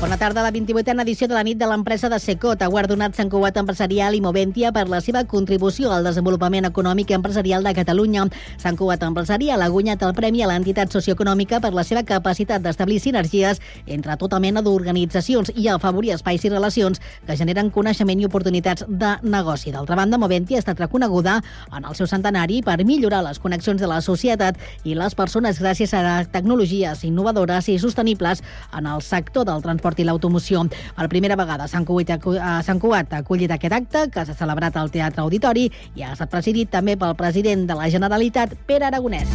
Bona tarda. La 28a edició de la nit de l'empresa de Secot ha guardonat Sant Cugat Empresarial i Moventia per la seva contribució al desenvolupament econòmic i empresarial de Catalunya. Sant Cugat Empresarial ha guanyat el premi a l'entitat socioeconòmica per la seva capacitat d'establir sinergies entre tota mena d'organitzacions i afavorir espais i relacions que generen coneixement i oportunitats de negoci. D'altra banda, Moventia ha estat reconeguda en el seu centenari per millorar les connexions de la societat i les persones gràcies a tecnologies innovadores i sostenibles en el sector del transport transport i l'automoció. Per primera vegada Sant Cugat, a Sant Cugat ha acollit aquest acte que s'ha celebrat al Teatre Auditori i ha estat presidit també pel president de la Generalitat, Pere Aragonès.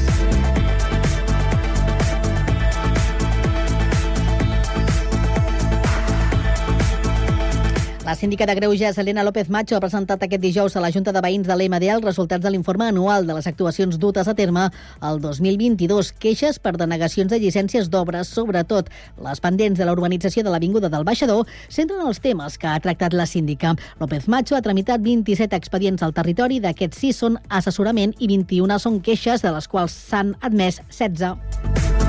La síndica de Greuges, Helena López Macho, ha presentat aquest dijous a la Junta de Veïns de l'EMD els resultats de l'informe anual de les actuacions dutes a terme el 2022. Queixes per denegacions de llicències d'obres, sobretot les pendents de la urbanització de l'Avinguda del Baixador, centren els temes que ha tractat la síndica. López Macho ha tramitat 27 expedients al territori, d'aquests 6 són assessorament i 21 són queixes, de les quals s'han admès 16.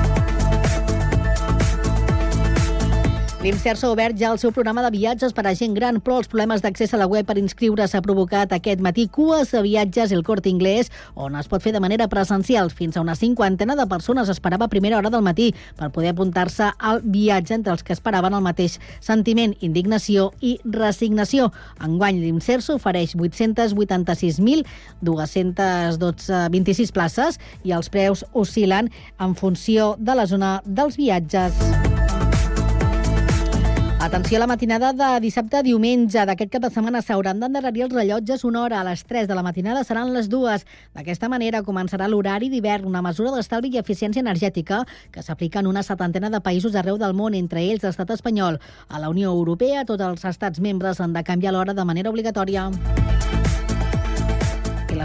L'Inserso ha obert ja el seu programa de viatges per a gent gran, però els problemes d'accés a la web per inscriure s'ha provocat aquest matí cues de viatges el Corte Inglés, on es pot fer de manera presencial. Fins a una cinquantena de persones esperava a primera hora del matí per poder apuntar-se al viatge entre els que esperaven el mateix sentiment, indignació i resignació. Enguany, l'Inserso ofereix 808.226 places i els preus oscil·len en funció de la zona dels viatges. Atenció a la matinada de dissabte a diumenge. D'aquest cap de setmana s'hauran d'endarrerir els rellotges una hora. A les 3 de la matinada seran les dues. D'aquesta manera començarà l'horari d'hivern, una mesura d'estalvi i eficiència energètica que s'aplica en una setantena de països arreu del món, entre ells l'estat espanyol. A la Unió Europea, tots els estats membres han de canviar l'hora de manera obligatòria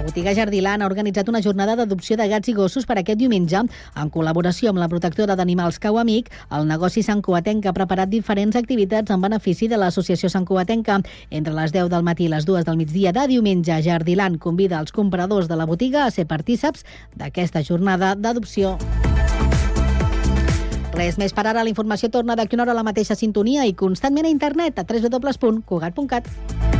la botiga Jardilan ha organitzat una jornada d'adopció de gats i gossos per aquest diumenge. En col·laboració amb la protectora d'animals Cau Amic, el negoci Sant Coatenca ha preparat diferents activitats en benefici de l'associació Sant Coatenca. Entre les 10 del matí i les 2 del migdia de diumenge, Jardilan convida els compradors de la botiga a ser partíceps d'aquesta jornada d'adopció. Res més per ara. La informació torna d'aquí una hora a la mateixa sintonia i constantment a internet a www.cugat.cat.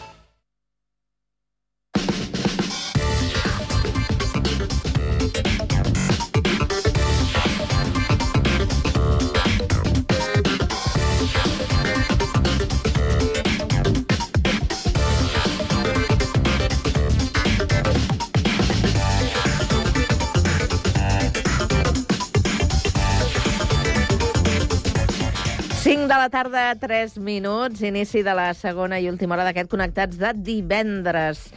La tarda, 3 minuts, inici de la segona i última hora d'aquest Connectats de divendres.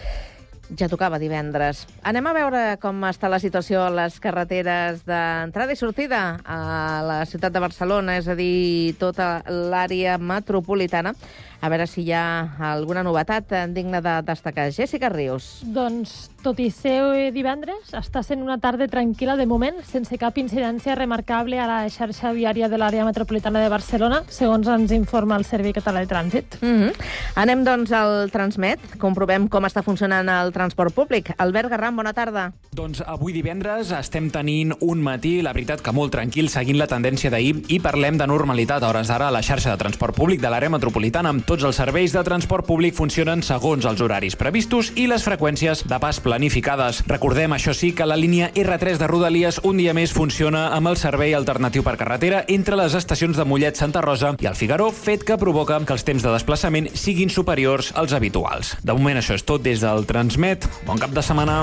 Ja tocava divendres. Anem a veure com està la situació a les carreteres d'entrada i sortida a la ciutat de Barcelona, és a dir, tota l'àrea metropolitana a veure si hi ha alguna novetat digna de destacar. Jessica Rius. Doncs, tot i ser divendres, està sent una tarda tranquil·la de moment, sense cap incidència remarcable a la xarxa viària de l'àrea metropolitana de Barcelona, segons ens informa el Servei Català de Trànsit. Mm -hmm. Anem, doncs, al Transmet. Comprovem com està funcionant el transport públic. Albert Garram, bona tarda. Doncs avui divendres estem tenint un matí, la veritat que molt tranquil, seguint la tendència d'ahir, i parlem de normalitat a hores d'ara a la xarxa de transport públic de l'àrea metropolitana, amb tots els serveis de transport públic funcionen segons els horaris previstos i les freqüències de pas planificades. Recordem, això sí, que la línia R3 de Rodalies un dia més funciona amb el servei alternatiu per carretera entre les estacions de Mollet, Santa Rosa i el Figaró, fet que provoca que els temps de desplaçament siguin superiors als habituals. De moment això és tot des del Transmet. Bon cap de setmana.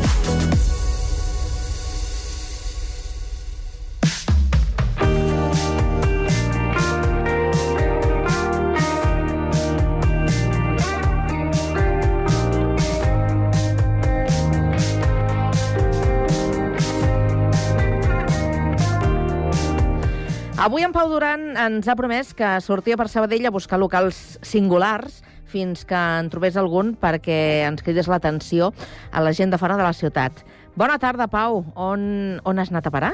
Avui en Pau Duran ens ha promès que sortia per Sabadell a buscar locals singulars fins que en trobés algun perquè ens cridés l'atenció a la gent de fora de la ciutat. Bona tarda, Pau. On, on has anat a parar?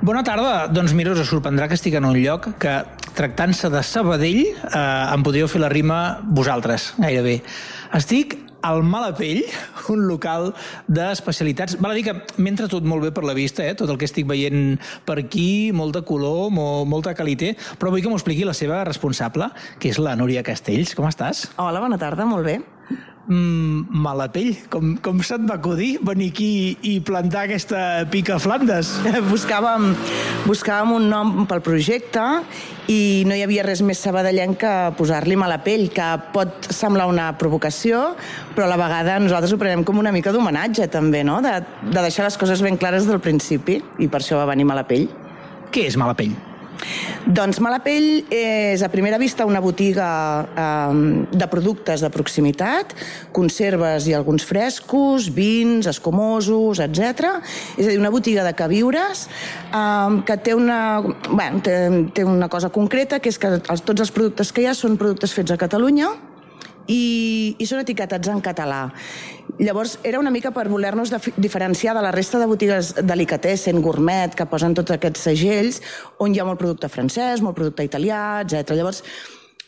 Bona tarda. Doncs mira, us sorprendrà que estic en un lloc que, tractant-se de Sabadell, eh, em podríeu fer la rima vosaltres, gairebé. Estic al Malapell, un local d'especialitats. Val a dir que m'entra tot molt bé per la vista, eh? tot el que estic veient per aquí, molta color, mo molta qualitat, però vull que m'ho expliqui la seva responsable, que és la Núria Castells. Com estàs? Hola, bona tarda, molt bé mm, Malapell, com, com se't va acudir venir aquí i plantar aquesta pica Flandes? buscàvem, buscàvem un nom pel projecte i no hi havia res més sabadellenc que posar-li Malapell, que pot semblar una provocació, però a la vegada nosaltres ho prenem com una mica d'homenatge també, no? de, de deixar les coses ben clares del principi, i per això va venir Malapell. Què és Malapell? Doncs Malapell és a primera vista una botiga eh, de productes de proximitat, conserves i alguns frescos, vins, escomosos, etc. És a dir, una botiga de queviures eh, que té una, bueno, té, té una cosa concreta, que és que els, tots els productes que hi ha són productes fets a Catalunya, i, i són etiquetats en català. Llavors, era una mica per voler-nos diferenciar de la resta de botigues delicatessen, gourmet, que posen tots aquests segells, on hi ha molt producte francès, molt producte italià, etc. Llavors,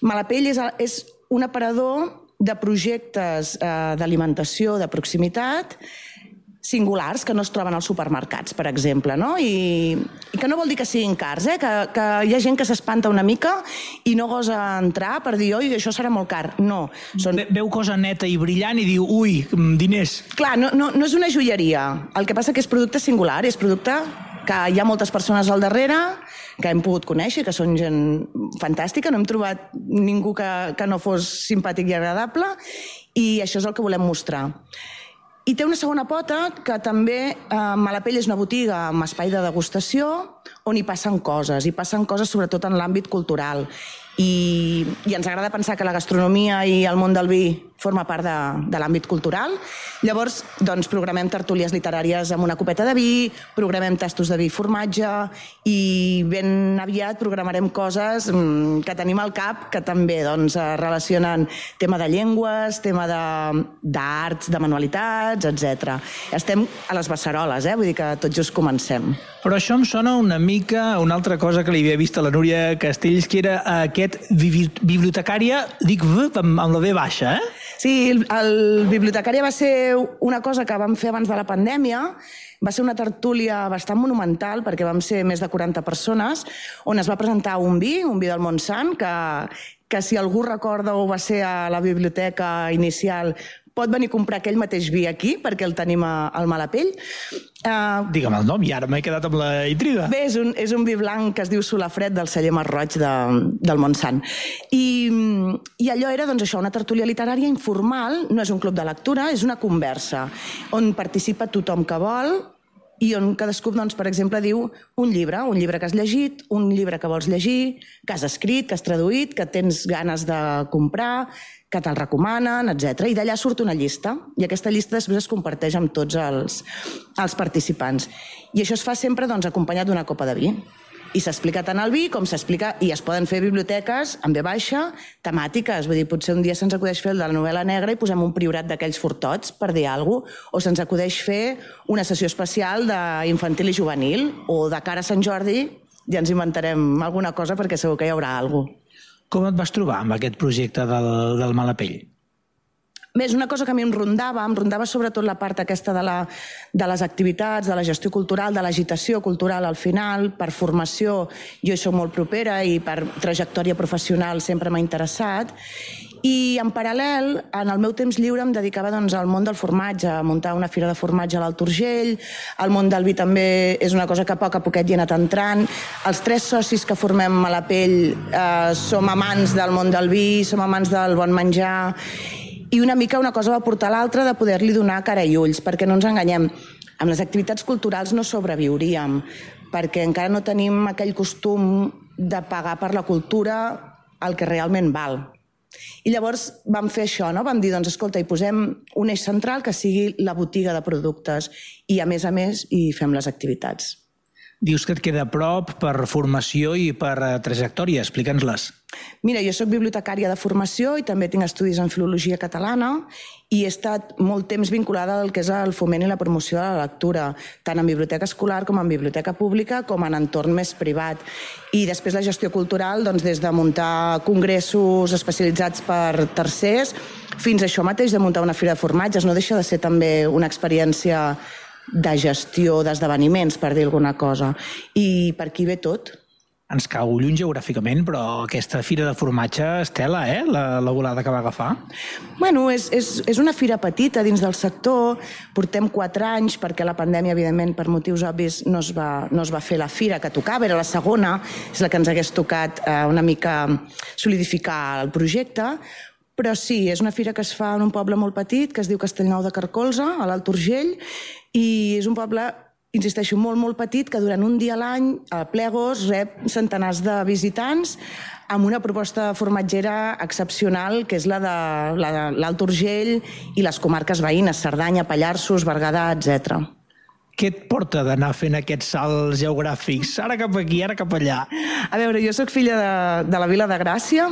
Malapell és, és un aparador de projectes eh, d'alimentació de proximitat singulars que no es troben als supermercats, per exemple, no? I, i que no vol dir que siguin cars, eh? que, que hi ha gent que s'espanta una mica i no gosa entrar per dir, oi, això serà molt car. No. Són... Veu cosa neta i brillant i diu, ui, mm, diners. Clar, no, no, no és una joieria. El que passa que és producte singular, és producte que hi ha moltes persones al darrere, que hem pogut conèixer, que són gent fantàstica, no hem trobat ningú que, que no fos simpàtic i agradable, i això és el que volem mostrar. I té una segona pota que també eh, Malapell és una botiga amb espai de degustació on hi passen coses, i passen coses sobretot en l'àmbit cultural. I, i ens agrada pensar que la gastronomia i el món del vi forma part de, de l'àmbit cultural. Llavors, doncs, programem tertúlies literàries amb una copeta de vi, programem tastos de vi i formatge i ben aviat programarem coses mmm, que tenim al cap que també doncs, relacionen tema de llengües, tema d'arts, de, de manualitats, etc. Estem a les beceroles, eh? vull dir que tot just comencem. Però això em sona una mica a una altra cosa que li havia vist a la Núria Castells, que era aquest bibliotecària, dic v, amb la B baixa, eh? Sí, el, el bibliotecària va ser una cosa que vam fer abans de la pandèmia, va ser una tertúlia bastant monumental perquè vam ser més de 40 persones on es va presentar un vi, un vi del Montsant, que, que si algú recorda o va ser a la biblioteca inicial pot venir a comprar aquell mateix vi aquí, perquè el tenim a, al Malapell. Uh, Digue'm el nom, i ara m'he quedat amb la intriga. Bé, és un, és un vi blanc que es diu Solafred del celler Marroig de, del Montsant. I, I allò era, doncs, això, una tertúlia literària informal, no és un club de lectura, és una conversa, on participa tothom que vol, i on cadascú, doncs, per exemple, diu un llibre, un llibre que has llegit, un llibre que vols llegir, que has escrit, que has traduït, que tens ganes de comprar, que te'l recomanen, etc. I d'allà surt una llista, i aquesta llista després es comparteix amb tots els, els participants. I això es fa sempre doncs, acompanyat d'una copa de vi i s'explica tant el vi com s'explica, i es poden fer biblioteques amb B baixa, temàtiques, vull dir, potser un dia se'ns acudeix fer el de la novel·la negra i posem un priorat d'aquells fortots per dir alguna cosa, o se'ns acudeix fer una sessió especial d'infantil i juvenil, o de cara a Sant Jordi ja ens inventarem alguna cosa perquè segur que hi haurà alguna cosa. Com et vas trobar amb aquest projecte del, del Malapell? Més una cosa que a mi em rondava, em rondava sobretot la part aquesta de, la, de les activitats, de la gestió cultural, de l'agitació cultural al final, per formació jo hi soc molt propera i per trajectòria professional sempre m'ha interessat. I en paral·lel, en el meu temps lliure em dedicava doncs, al món del formatge, a muntar una fira de formatge a l'Alt Urgell, el món del vi també és una cosa que a poc a poquet hi ha anat entrant. Els tres socis que formem a la pell eh, som amants del món del vi, som amants del bon menjar i una mica una cosa va portar l'altra de poder-li donar cara i ulls, perquè no ens enganyem, amb les activitats culturals no sobreviuríem, perquè encara no tenim aquell costum de pagar per la cultura el que realment val. I llavors vam fer això, no? vam dir, doncs, escolta, hi posem un eix central que sigui la botiga de productes i, a més a més, hi fem les activitats. Dius que et queda a prop per formació i per eh, trajectòria. Explica'ns-les. Mira, jo sóc bibliotecària de formació i també tinc estudis en filologia catalana i he estat molt temps vinculada al que és el foment i la promoció de la lectura, tant en biblioteca escolar com en biblioteca pública com en entorn més privat. I després la gestió cultural, doncs, des de muntar congressos especialitzats per tercers fins a això mateix de muntar una fira de formatges. No deixa de ser també una experiència de gestió d'esdeveniments, per dir alguna cosa. I per aquí ve tot. Ens cau lluny geogràficament, però aquesta fira de formatge, Estela, eh? la, la volada que va agafar. Bueno, és, és, és una fira petita dins del sector, portem quatre anys perquè la pandèmia, evidentment, per motius obvis, no es va, no es va fer la fira que tocava, era la segona, és la que ens hagués tocat eh, una mica solidificar el projecte, però sí, és una fira que es fa en un poble molt petit, que es diu Castellnou de Carcolza, a l'Alt Urgell, i és un poble insisteixo, molt, molt petit, que durant un dia a l'any, a Plegos, rep centenars de visitants amb una proposta formatgera excepcional, que és la de l'Alt Urgell i les comarques veïnes, Cerdanya, Pallarsos, Berguedà, etc. Què et porta d'anar fent aquests salts geogràfics? Ara cap aquí, ara cap allà. A veure, jo sóc filla de, de la Vila de Gràcia,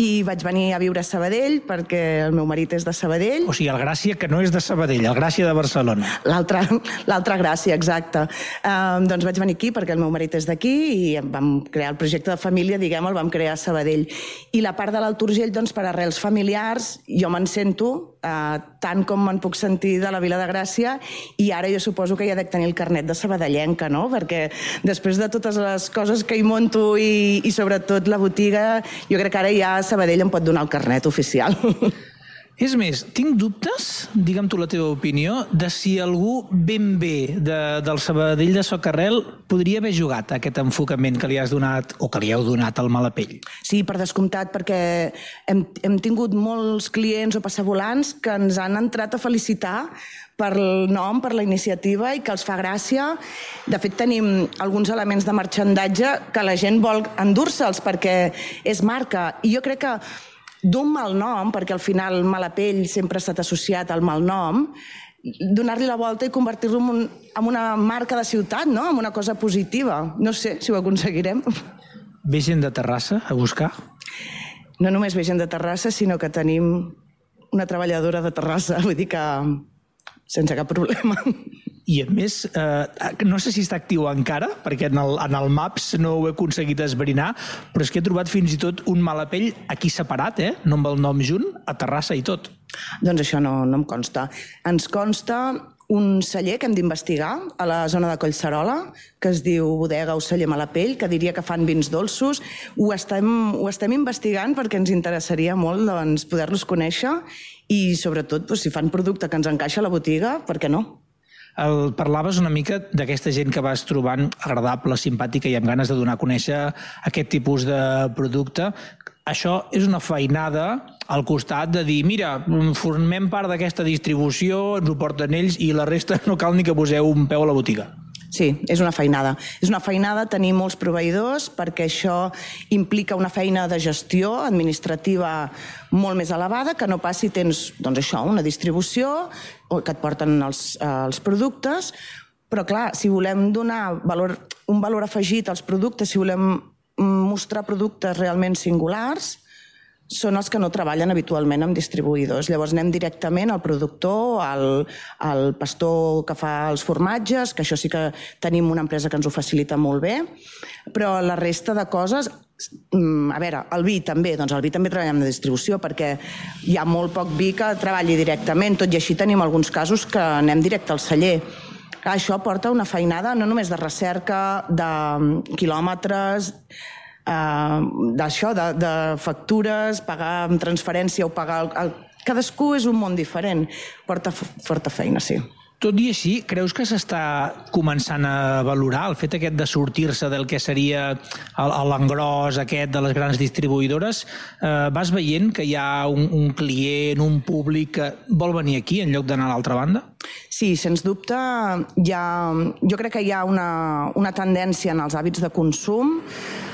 i vaig venir a viure a Sabadell perquè el meu marit és de Sabadell. O sigui, el Gràcia que no és de Sabadell, el Gràcia de Barcelona. L'altra Gràcia, exacte. Um, doncs vaig venir aquí perquè el meu marit és d'aquí i vam crear el projecte de família, diguem, el vam crear a Sabadell. I la part de l'Alt Urgell, doncs, per arrels familiars, jo me'n sento uh, tant com me'n puc sentir de la Vila de Gràcia i ara jo suposo que ja dec tenir el carnet de sabadellenca, no? Perquè després de totes les coses que hi monto i, i sobretot la botiga, jo crec que ara ja Sabadell em pot donar el carnet oficial. És més, tinc dubtes, digue'm tu la teva opinió, de si algú ben bé de, del Sabadell de Socarrel podria haver jugat aquest enfocament que li has donat o que li heu donat al Malapell. Sí, per descomptat, perquè hem, hem tingut molts clients o passavolants que ens han entrat a felicitar per el nom, per la iniciativa i que els fa gràcia. De fet, tenim alguns elements de marxandatge que la gent vol endur-se'ls perquè és marca. I jo crec que d'un mal nom, perquè al final Malapell sempre ha estat associat al mal nom, donar-li la volta i convertir-lo en, un, en una marca de ciutat, no? en una cosa positiva. No sé si ho aconseguirem. Ve gent de Terrassa a buscar? No només ve gent de Terrassa, sinó que tenim una treballadora de Terrassa, vull dir que sense cap problema. I a més, eh, no sé si està actiu encara, perquè en el, en el Maps no ho he aconseguit esbrinar, però és que he trobat fins i tot un malapell aquí separat, eh? no amb el nom junt, a Terrassa i tot. Doncs això no, no em consta. Ens consta un celler que hem d'investigar a la zona de Collserola, que es diu Bodega o Celler Malapell, que diria que fan vins dolços. Ho estem, ho estem investigant perquè ens interessaria molt doncs, poder-los conèixer i, sobretot, doncs, si fan producte que ens encaixa a la botiga, per què no? El, parlaves una mica d'aquesta gent que vas trobant agradable, simpàtica i amb ganes de donar a conèixer aquest tipus de producte. Això és una feinada al costat de dir, mira, formem part d'aquesta distribució, ens ho porten ells i la resta no cal ni que poseu un peu a la botiga. Sí, és una feinada. És una feinada tenir molts proveïdors perquè això implica una feina de gestió administrativa molt més elevada que no passi tens doncs això, una distribució que et porten els, els productes, però clar, si volem donar valor, un valor afegit als productes, si volem mostrar productes realment singulars, són els que no treballen habitualment amb distribuïdors. Llavors anem directament al productor, al, al pastor que fa els formatges, que això sí que tenim una empresa que ens ho facilita molt bé, però la resta de coses mm, a veure, el vi també, doncs el vi també treballem de distribució perquè hi ha molt poc vi que treballi directament, tot i així tenim alguns casos que anem directe al celler. Això porta una feinada no només de recerca, de quilòmetres, eh, d'això, de, de factures, pagar amb transferència o pagar... El, el, cadascú és un món diferent. Porta forta feina, sí. Tot i així, creus que s'està començant a valorar el fet aquest de sortir-se del que seria l'engròs aquest de les grans distribuïdores? Eh, vas veient que hi ha un, un client, un públic que vol venir aquí en lloc d'anar a l'altra banda? Sí, sens dubte, hi ha, jo crec que hi ha una, una tendència en els hàbits de consum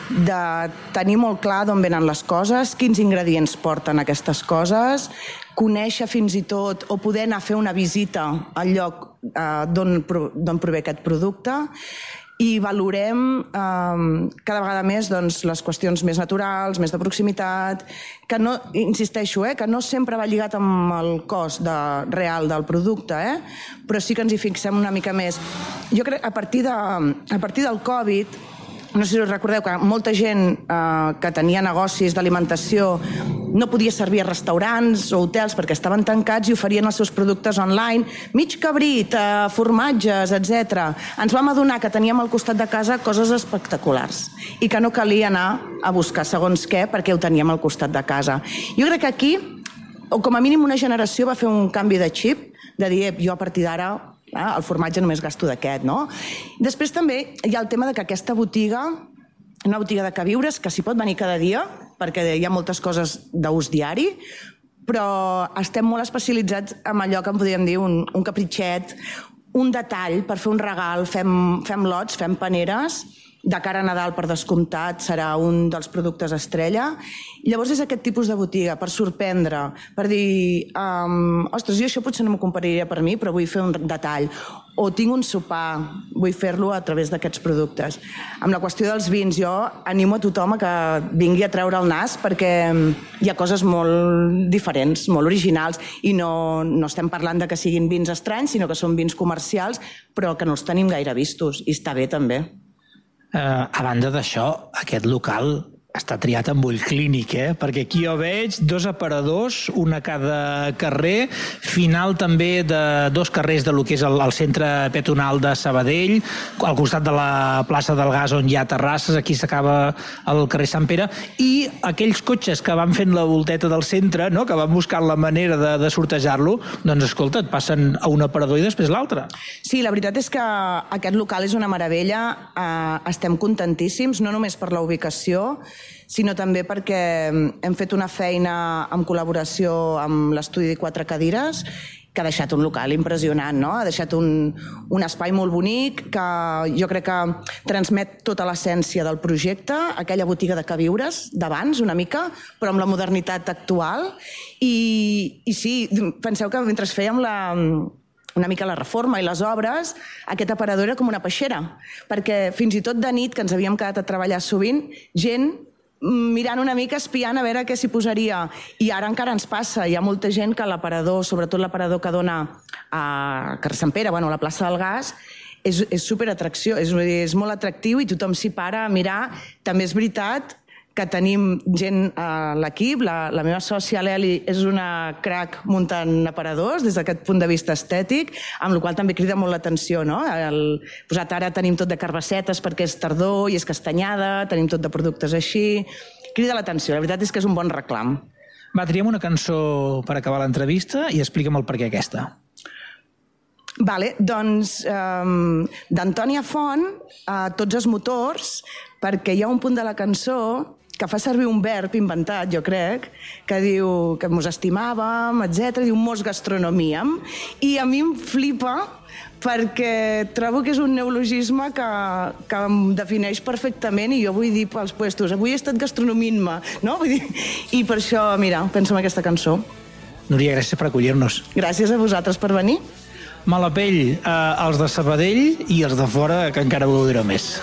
de tenir molt clar d'on venen les coses, quins ingredients porten aquestes coses, conèixer fins i tot o poder anar a fer una visita al lloc eh, d'on prové aquest producte i valorem eh, cada vegada més doncs, les qüestions més naturals, més de proximitat, que no, insisteixo, eh, que no sempre va lligat amb el cost de, real del producte, eh, però sí que ens hi fixem una mica més. Jo crec que a partir, de, a partir del Covid no sé si us recordeu que molta gent eh, que tenia negocis d'alimentació no podia servir a restaurants o hotels perquè estaven tancats i oferien els seus productes online, mig cabrit, eh, formatges, etc. Ens vam adonar que teníem al costat de casa coses espectaculars i que no calia anar a buscar segons què perquè ho teníem al costat de casa. Jo crec que aquí, o com a mínim una generació va fer un canvi de xip, de dir, jo a partir d'ara Ah, el formatge només gasto d'aquest, no? Després també hi ha el tema de que aquesta botiga, una botiga de queviures, que s'hi pot venir cada dia, perquè hi ha moltes coses d'ús diari, però estem molt especialitzats en allò que en podríem dir un, un capritxet, un detall per fer un regal, fem, fem lots, fem paneres, de cara a Nadal, per descomptat, serà un dels productes estrella. Llavors és aquest tipus de botiga, per sorprendre, per dir, um, ostres, jo això potser no m'ho compraria per mi, però vull fer un detall. O tinc un sopar, vull fer-lo a través d'aquests productes. Amb la qüestió dels vins, jo animo a tothom a que vingui a treure el nas perquè hi ha coses molt diferents, molt originals, i no, no estem parlant de que siguin vins estranys, sinó que són vins comercials, però que no els tenim gaire vistos, i està bé també. Eh, a banda d'això, aquest local està triat amb ull clínic, eh? perquè aquí jo veig dos aparadors, un a cada carrer, final també de dos carrers de lo que és el, el centre peatonal de Sabadell, al costat de la plaça del Gas on hi ha terrasses, aquí s'acaba el carrer Sant Pere, i aquells cotxes que van fent la volteta del centre, no? que van buscant la manera de, de sortejar-lo, doncs escolta, et passen a un aparador i després l'altre. Sí, la veritat és que aquest local és una meravella, eh, estem contentíssims, no només per la ubicació, sinó també perquè hem fet una feina en col·laboració amb l'estudi de quatre cadires que ha deixat un local impressionant, no? Ha deixat un, un espai molt bonic que jo crec que transmet tota l'essència del projecte, aquella botiga de queviures d'abans, una mica, però amb la modernitat actual. I, I sí, penseu que mentre fèiem la, una mica la reforma i les obres, aquest aparador era com una peixera, perquè fins i tot de nit, que ens havíem quedat a treballar sovint, gent mirant una mica, espiant a veure què s'hi posaria. I ara encara ens passa, hi ha molta gent que l'aparador, sobretot l'aparador que dona a Carrer Sant Pere, bueno, a la plaça del Gas, és, és superatracció, és, és molt atractiu i tothom s'hi para a mirar. També és veritat que tenim gent a l'equip. La, la meva sòcia, l'Eli, és una crack muntant aparadors des d'aquest punt de vista estètic, amb la qual també crida molt l'atenció. No? El, posat ara tenim tot de carbassetes perquè és tardor i és castanyada, tenim tot de productes així. Crida l'atenció, la veritat és que és un bon reclam. Va, triem una cançó per acabar l'entrevista i explica'm el per què aquesta. Vale, doncs um, d'Antònia Font, a tots els motors, perquè hi ha un punt de la cançó que fa servir un verb inventat, jo crec, que diu que mos estimàvem, etc. diu mos gastronomíem, i a mi em flipa perquè trobo que és un neologisme que, que em defineix perfectament i jo vull dir pels puestos, avui he estat gastronomint-me, no? Vull dir, I per això, mira, penso en aquesta cançó. Núria, gràcies per acollir-nos. Gràcies a vosaltres per venir. Mala pell, eh, els de Sabadell i els de fora, que encara ho dirà més.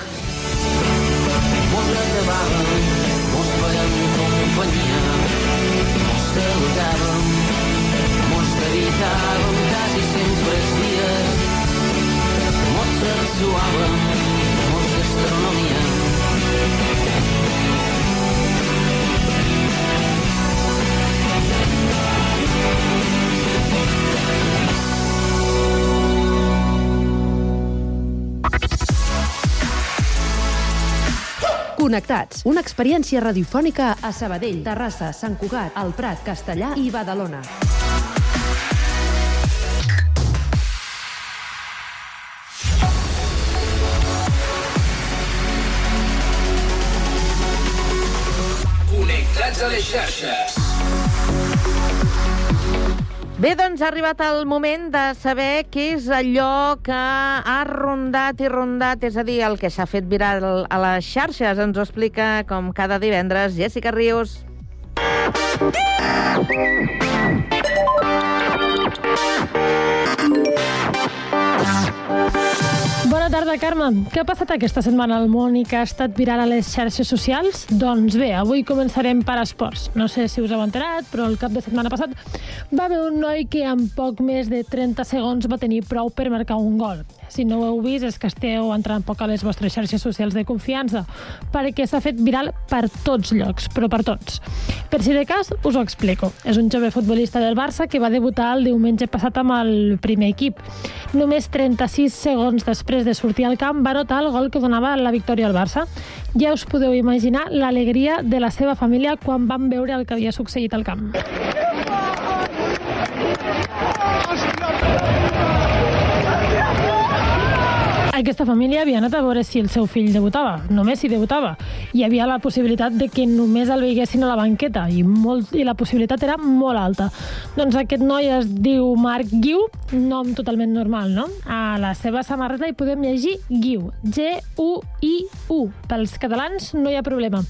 Connectats, una experiència radiofònica a Sabadell, Terrassa, Sant Cugat, El Prat, Castellà i Badalona. Connectats a les xarxes. Bé, doncs ha arribat el moment de saber què és allò que ha rondat i rondat, és a dir, el que s'ha fet viral a les xarxes. Ens ho explica, com cada divendres, Jessica Rius. Bona tarda. Carme. Què ha passat aquesta setmana al món i que ha estat viral a les xarxes socials? Doncs bé, avui començarem per esports. No sé si us heu enterat, però el cap de setmana passat va haver un noi que en poc més de 30 segons va tenir prou per marcar un gol. Si no ho heu vist, és que esteu entrant poc a les vostres xarxes socials de confiança, perquè s'ha fet viral per tots llocs, però per tots. Per si de cas, us ho explico. És un jove futbolista del Barça que va debutar el diumenge passat amb el primer equip. Només 36 segons després de sortir al camp va notar el gol que donava la victòria al Barça. Ja us podeu imaginar l'alegria de la seva família quan van veure el que havia succeït al camp. Aquesta família havia anat a veure si el seu fill debutava, només si debutava. Hi havia la possibilitat de que només el veiessin a la banqueta i, molt, i la possibilitat era molt alta. Doncs aquest noi es diu Marc Guiu, nom totalment normal, no? A la seva samarreta hi podem llegir Guiu, G-U-I-U. Pels catalans no hi ha problema.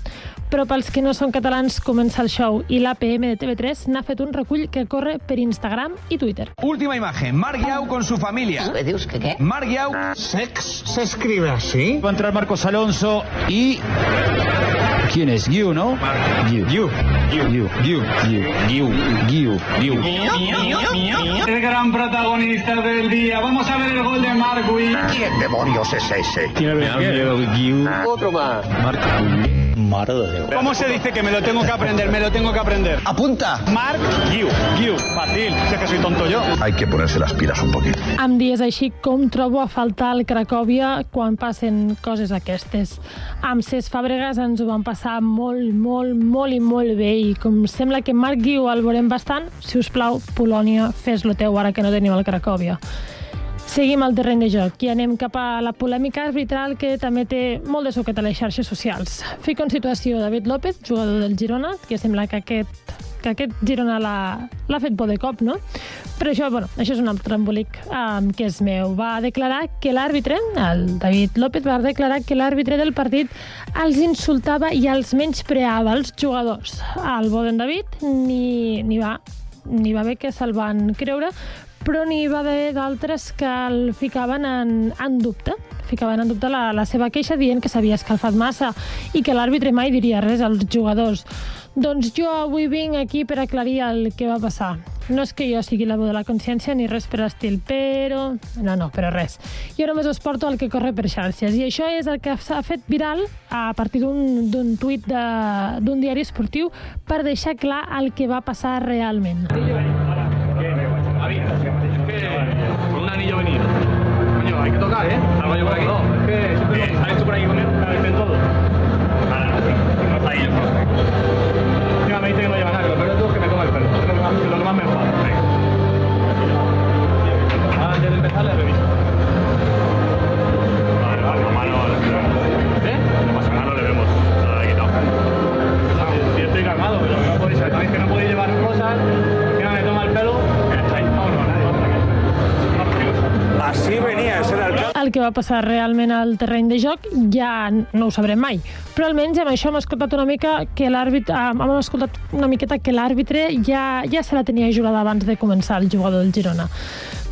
Però pels que no són catalans, comença el show i l'APM de TV3 n'ha fet un recull que corre per Instagram i Twitter. Última imagen, Marc Guiau con su familia. ¿Qué dius? ¿Qué qué? Marc Guiau, Sex se escribe así. va entrar Marcos Alonso y... ¿Quién es? Guiu, ¿no? Guiu. Guiu. Guiu. Guiu. Guiu. Guiu. Guiu. El gran protagonista del día. Vamos a ver el gol de Marc Guiu. ¿Quién demonios es ese? Guiu. Otro más. Madre de Dios. ¿Cómo se dice que me lo tengo que aprender? Me lo tengo que aprender. Apunta. Marc Guiu. Guiu. Fácil. Sé que soy tonto yo. Hay que ponerse las pilas un poquito. Amb dies així com trobo a faltar al Cracòvia quan passen coses aquestes. Amb Cesc Fàbregas ens ho vam passar molt, molt, molt i molt bé i com sembla que Marc Guiu el veurem bastant, si us plau, Polònia, fes-lo teu ara que no tenim el Cracòvia. Seguim al terreny de joc i anem cap a la polèmica arbitral que també té molt de suquet a les xarxes socials. Fico en situació David López, jugador del Girona, que sembla que aquest que aquest Girona l'ha fet por de cop, no? Però això, bueno, això és un altre embolic um, que és meu. Va declarar que l'àrbitre, el David López, va declarar que l'àrbitre del partit els insultava i els menyspreava els jugadors. El Boden David ni, ni va ni va bé que se'l van creure, però n'hi va haver d'altres que el ficaven en, en dubte ficaven en dubte la, la seva queixa dient que s'havia escalfat massa i que l'àrbitre mai diria res als jugadors. Doncs jo avui vinc aquí per aclarir el que va passar. No és que jo sigui la veu de la consciència ni res per estil, però... No, no, però res. Jo només us porto el que corre per xarxes i això és el que s'ha fet viral a partir d'un tuit d'un diari esportiu per deixar clar el que va passar realment. Un anillo venido. Coño, hay que tocar, ¿eh? Algo yo por aquí. No, es que siempre lo ha hecho por aquí ver, en todo. Nada, no está ahí. Encima me dice que no lleva nada, que lo peor de todo es que me el pelo. Es lo que más, lo que más me enfada. Antes de empezar, le reviso. El que va passar realment al terreny de joc ja no ho sabrem mai. Però almenys amb això hem escoltat una mica que l'àrbitre, ah, hem escoltat una miqueta que l'àrbitre ja, ja se la tenia jurada abans de començar el jugador del Girona.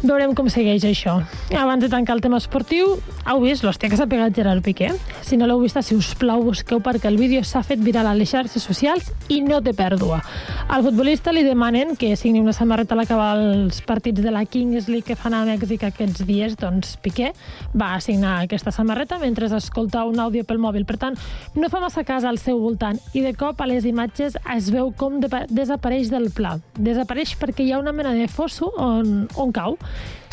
Veurem com segueix això. Abans de tancar el tema esportiu, heu vist l'hòstia que s'ha pegat Gerard Piqué? Si no l'heu vist, si us plau, busqueu perquè el vídeo s'ha fet viral a les xarxes socials i no té pèrdua. Al futbolista li demanen que signi una samarreta a l'acabar els partits de la Kings League que fan a Mèxic aquests dies, doncs Piqué va signar aquesta samarreta mentre escolta un àudio pel mòbil. Per tant, no fa massa cas al seu voltant i de cop a les imatges es veu com de desapareix del pla. Desapareix perquè hi ha una mena de fosso on, on cau.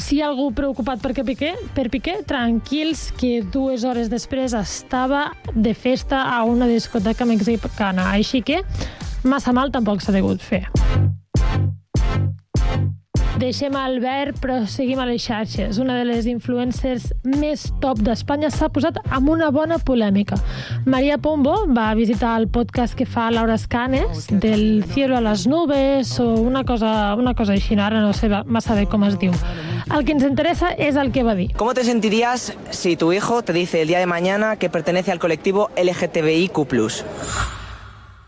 Si hi ha algú preocupat perquè Piqué, per Piqué, tranquils que dues hores després estava de festa a una discoteca mexicana. Així que massa mal tampoc s'ha degut fer. Deixem Albert, però seguim a les xarxes. Una de les influencers més top d'Espanya s'ha posat amb una bona polèmica. Maria Pombo va visitar el podcast que fa Laura Escanes, del cielo a les nubes, o una cosa, una cosa així, ara no sé massa bé com es diu. El que ens interessa és el que va dir. ¿Cómo te sentirías si tu hijo te dice el día de mañana que pertenece al colectivo LGTBIQ+.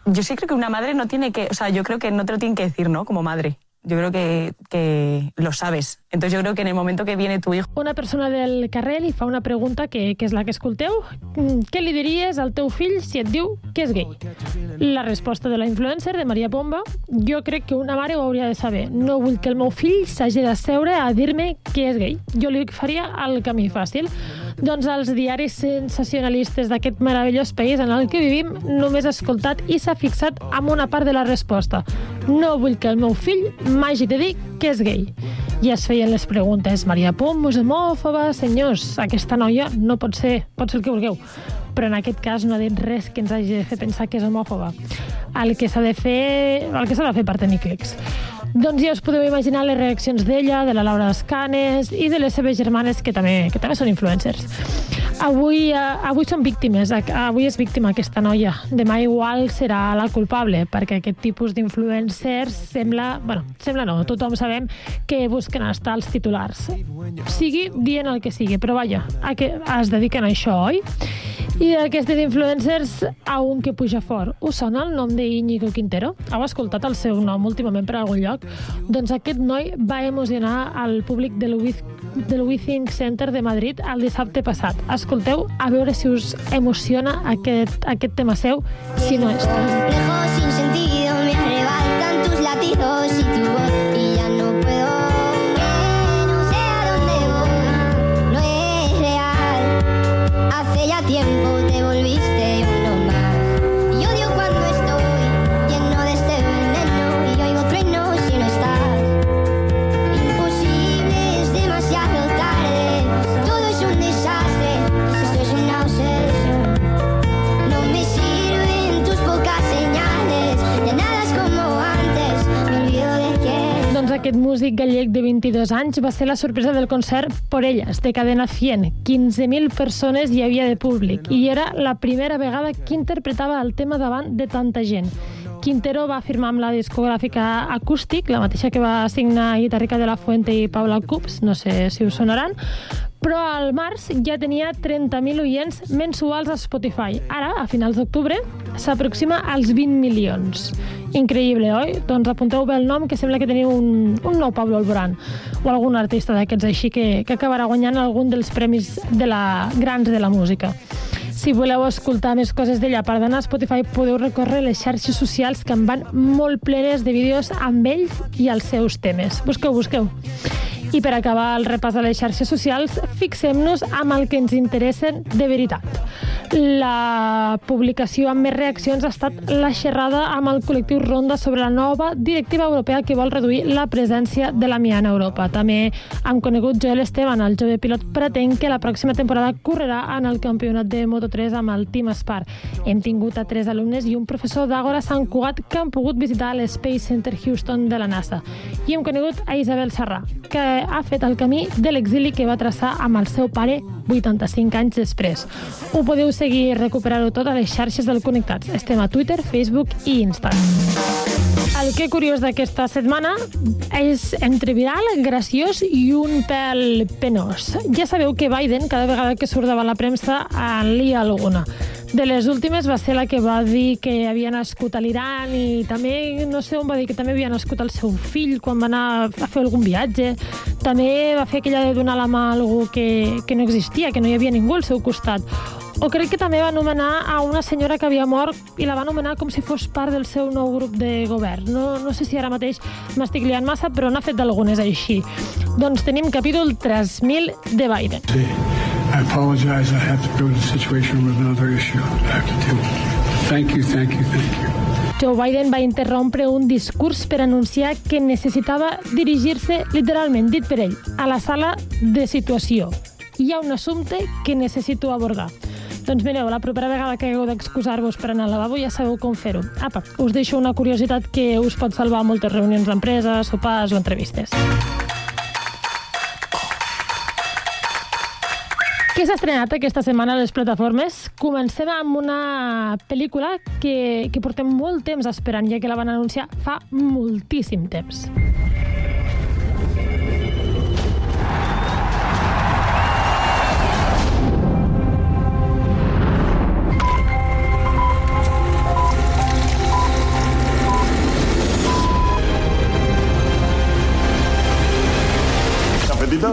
Yo sí creo que una madre no tiene que, o sea, yo creo que no te lo tienen que decir, ¿no? Como madre. Yo creo que, que lo sabes. Entonces yo creo que en el momento que viene tu hijo... Una persona del carrer li fa una pregunta que, que és la que escolteu. Mm, Què li diries al teu fill si et diu que és gay? La resposta de la influencer, de Maria Pomba, jo crec que una mare ho hauria de saber. No vull que el meu fill s'hagi de seure a dir-me que és gay. Jo li faria el camí fàcil. Doncs els diaris sensacionalistes d'aquest meravellós país en el que vivim només ha escoltat i s'ha fixat amb una part de la resposta. No vull que el meu fill m'hagi de dir que és gay. I es feien les preguntes. Maria Pom és homòfoba? Senyors, aquesta noia no pot ser, pot ser el que vulgueu. Però en aquest cas no ha dit res que ens hagi de fer pensar que és homòfoba. El que s'ha de fer, el que s'ha de fer per tenir clics. Doncs ja us podeu imaginar les reaccions d'ella, de la Laura Escanes i de les seves germanes, que també, que també són influencers. Avui, eh, avui són víctimes, avui és víctima aquesta noia. Demà igual serà la culpable, perquè aquest tipus d'influencers sembla... bueno, sembla no, tothom sabem que busquen estar als titulars. Sigui dient el que sigui, però vaja, a que es dediquen a això, oi? I d'aquestes influencers, a un que puja fort. Us sona el nom d'Iñigo Quintero? Heu escoltat el seu nom últimament per algun lloc? Doncs aquest noi va emocionar al públic del With, del Withing Center de Madrid el dissabte passat. Escolteu a veure si us emociona aquest, aquest tema seu, si no és. Lejos sin sentido músic gallec de 22 anys va ser la sorpresa del concert Por Ellas, de Cadena 100. 15.000 persones hi havia de públic i era la primera vegada que interpretava el tema davant de tanta gent. Quintero va firmar amb la discogràfica Acústic, la mateixa que va signar Guitarrica de la Fuente i Paula Cups, no sé si us sonaran, però al març ja tenia 30.000 oients mensuals a Spotify. Ara, a finals d'octubre, s'aproxima als 20 milions. Increïble, oi? Doncs apunteu bé el nom, que sembla que teniu un, un nou Pablo Alborán o algun artista d'aquests així que, que acabarà guanyant algun dels premis de la, grans de la música. Si voleu escoltar més coses d'ella per d'anar a Spotify, podeu recórrer les xarxes socials que en van molt plenes de vídeos amb ell i els seus temes. Busqueu, busqueu. I per acabar el repàs de les xarxes socials, fixem-nos amb el que ens interessen de veritat. La publicació amb més reaccions ha estat la xerrada amb el col·lectiu Ronda sobre la nova directiva europea que vol reduir la presència de l'amiant a Europa. També hem conegut Joel Esteban, el jove pilot pretén que la pròxima temporada correrà en el campionat de Moto3 amb el Team Spar. Hem tingut a tres alumnes i un professor d'Àgora Sant Cugat que han pogut visitar l'Space Center Houston de la NASA. I hem conegut a Isabel Serrà, que ha fet el camí de l'exili que va traçar amb el seu pare 85 anys després. Ho podeu seguir i recuperar-ho tot a les xarxes del Connectats. Estem a Twitter, Facebook i Instagram. El que curiós d'aquesta setmana és entre viral, graciós i un pèl penós. Ja sabeu que Biden, cada vegada que surt davant la premsa, en lia alguna. De les últimes va ser la que va dir que havia nascut a l'Iran i també, no sé on va dir, que també havia nascut el seu fill quan va anar a fer algun viatge. També va fer aquella de donar la mà a algú que, que no existia, que no hi havia ningú al seu costat. O crec que també va anomenar a una senyora que havia mort i la va anomenar com si fos part del seu nou grup de govern. No, no sé si ara mateix m'estic liant massa, però n'ha fet algunes així. Doncs tenim capítol 3.000 de Biden. I apologize. I have to go to the situation with another issue I have to deal with. Thank you, thank you, thank you. Joe Biden va interrompre un discurs per anunciar que necessitava dirigir-se, literalment, dit per ell, a la sala de situació. Hi ha un assumpte que necessito abordar. Doncs mireu, la propera vegada que hagueu d'excusar-vos per anar al lavabo ja sabeu com fer-ho. Apa, us deixo una curiositat que us pot salvar moltes reunions d'empresa, sopars o entrevistes. Què s'ha estrenat aquesta setmana a les plataformes? Comencem amb una pel·lícula que, que portem molt temps esperant, ja que la van anunciar fa moltíssim temps.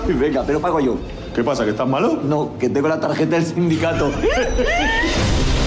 Venga, pero pago yo. ¿Qué pasa, que estás malo? No, que tengo la tarjeta del sindicato.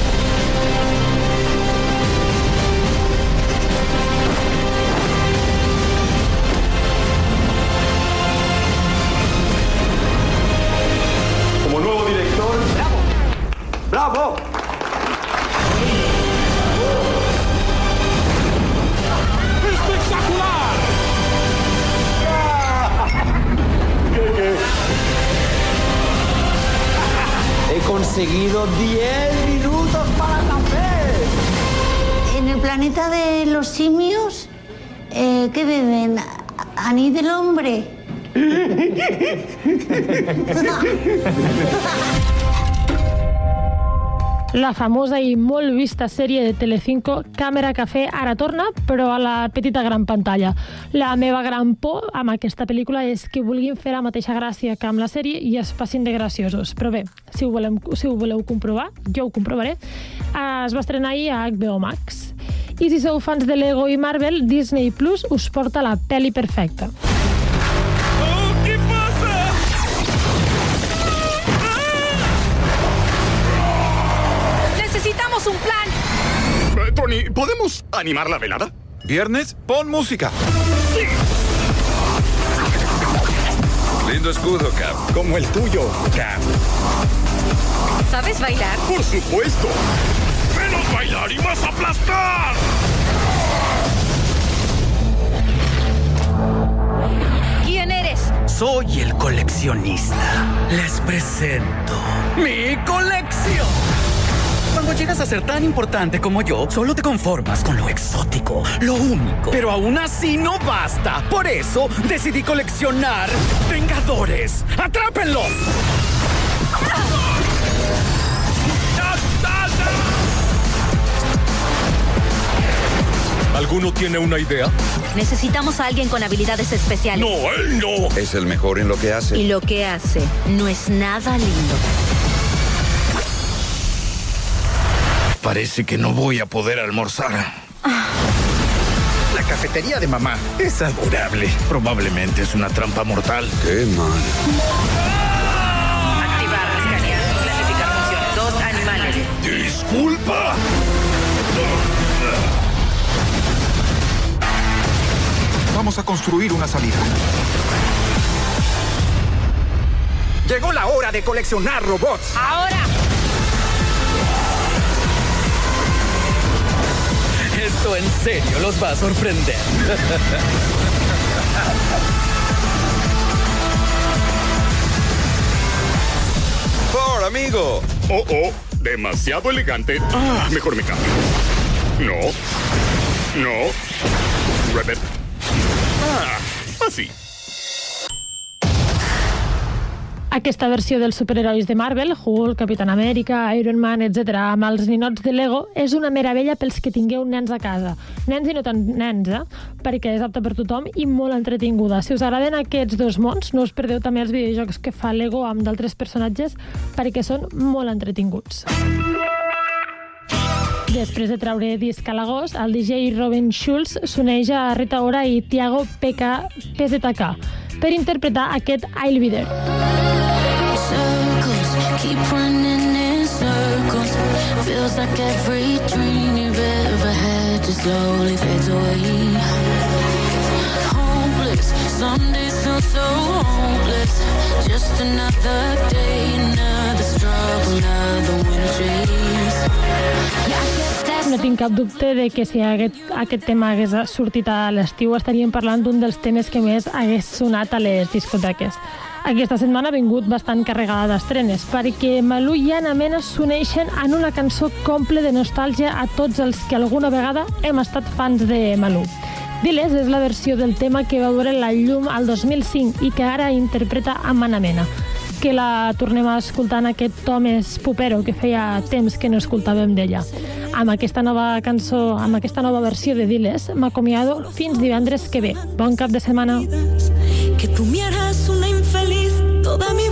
La famosa i molt vista sèrie de Telecinco Càmera Cafè ara torna, però a la petita gran pantalla. La meva gran por amb aquesta pel·lícula és que vulguin fer la mateixa gràcia que amb la sèrie i es passin de graciosos. Però bé, si ho, volem, si ho voleu comprovar, jo ho comprovaré, es va estrenar ahir a HBO Max. I si sou fans de Lego i Marvel, Disney Plus us porta la pel·li perfecta. Tony, ¿podemos animar la velada? Viernes, pon música. Lindo escudo, Cap. Como el tuyo, Cap. ¿Sabes bailar? Por supuesto. Menos bailar y más aplastar. ¿Quién eres? Soy el coleccionista. Les presento mi colección. Cuando llegas a ser tan importante como yo, solo te conformas con lo exótico, lo único. Pero aún así no basta. Por eso decidí coleccionar Vengadores. ¡Atrápenlos! ¿Alguno tiene una idea? Necesitamos a alguien con habilidades especiales. No, él no. Es el mejor en lo que hace. Y lo que hace no es nada lindo. Parece que no voy a poder almorzar. La cafetería de mamá es adorable. Probablemente es una trampa mortal. Qué mal. Activar, escanear, clasificar función. Dos animales. ¡Disculpa! Vamos a construir una salida. Llegó la hora de coleccionar robots. ¡Ahora! Esto en serio los va a sorprender. ¡Por, amigo! Oh, oh, demasiado elegante. Ah, mejor me cambio. No. No. Rabbit. Ah, así. Aquesta versió dels superherois de Marvel, Hulk, Capitán Amèrica, Iron Man, etc., amb els ninots de Lego, és una meravella pels que tingueu nens a casa. Nens i no tan nens, eh? Perquè és apta per tothom i molt entretinguda. Si us agraden aquests dos mons, no us perdeu també els videojocs que fa Lego amb d'altres personatges perquè són molt entretinguts. Després de treure disc a l'agost, el DJ Robin Schulz s'uneix a Rita Ora i Tiago PK PZK per interpretar aquest I'll Be There. Keep running in circles. Feels like every dream you've ever had just slowly fades away. Hopeless, some days feel so hopeless. Just another day, another struggle, another winter chase. Yeah, No tinc cap dubte de que si aquest, aquest tema hagués sortit a l'estiu estaríem parlant d'un dels temes que més hagués sonat a les discoteques. Aquesta setmana ha vingut bastant carregada d'estrenes, perquè Malú i Anna Mena s'uneixen en una cançó comple de nostàlgia a tots els que alguna vegada hem estat fans de Malú. Diles és la versió del tema que va veure la llum al 2005 i que ara interpreta amb Anna Mena que la tornem a escoltar en aquest Tomes Pupero, que feia temps que no escoltàvem d'ella. Amb aquesta nova cançó, amb aquesta nova versió de Diles, m'acomiado fins divendres que ve. Bon cap de setmana. Que una infeliz toda mi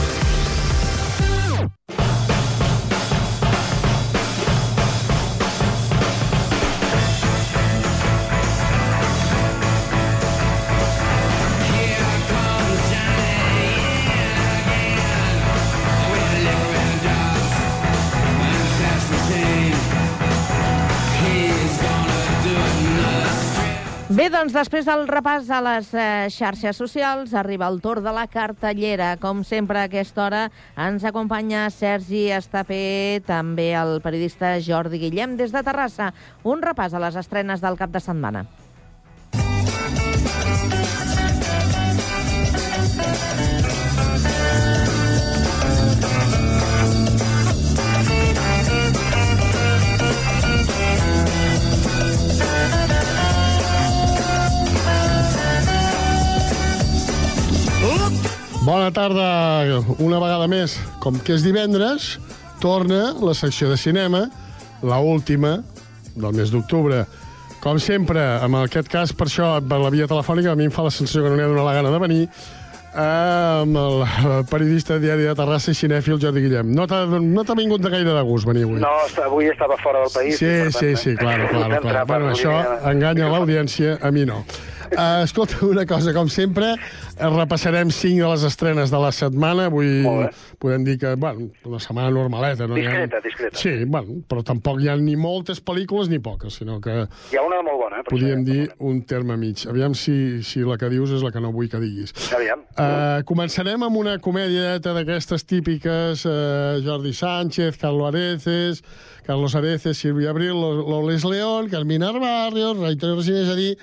Bé, doncs, després del repàs a les eh, xarxes socials, arriba el torn de la cartellera. Com sempre, a aquesta hora ens acompanya Sergi Estapé, també el periodista Jordi Guillem, des de Terrassa. Un repàs a les estrenes del cap de setmana. Bona tarda, una vegada més. Com que és divendres, torna la secció de cinema, la última del mes d'octubre. Com sempre, en aquest cas, per això, per la via telefònica, a mi em fa la sensació que no n'hi ha donat la gana de venir, amb el periodista de diari de Terrassa i cinèfil Jordi Guillem. No t'ha no vingut de gaire de gust venir avui. No, avui estava fora del país. Sí, sí, tant, sí, eh, claro, claro, entrar claro. per Bueno, això enganya l'audiència, a mi no. Uh, escolta, una cosa, com sempre, repassarem cinc de les estrenes de la setmana. Avui podem dir que, bueno, una setmana normaleta. No? Hi ha- Discreta, discreta. Sí, bueno, però tampoc hi ha ni moltes pel·lícules ni poques, sinó que Hi ha una molt bona, eh? podríem dir un terme mig. Aviam si, si la que dius és la que no vull que diguis. Aviam. Uh, començarem amb una comèdieta d'aquestes típiques, uh, Jordi Sánchez, Carlos Areces, Carlos Areces, Silvia Abril, Lo- Loles León, Carmina Barrios, Ray Torres, és a dir,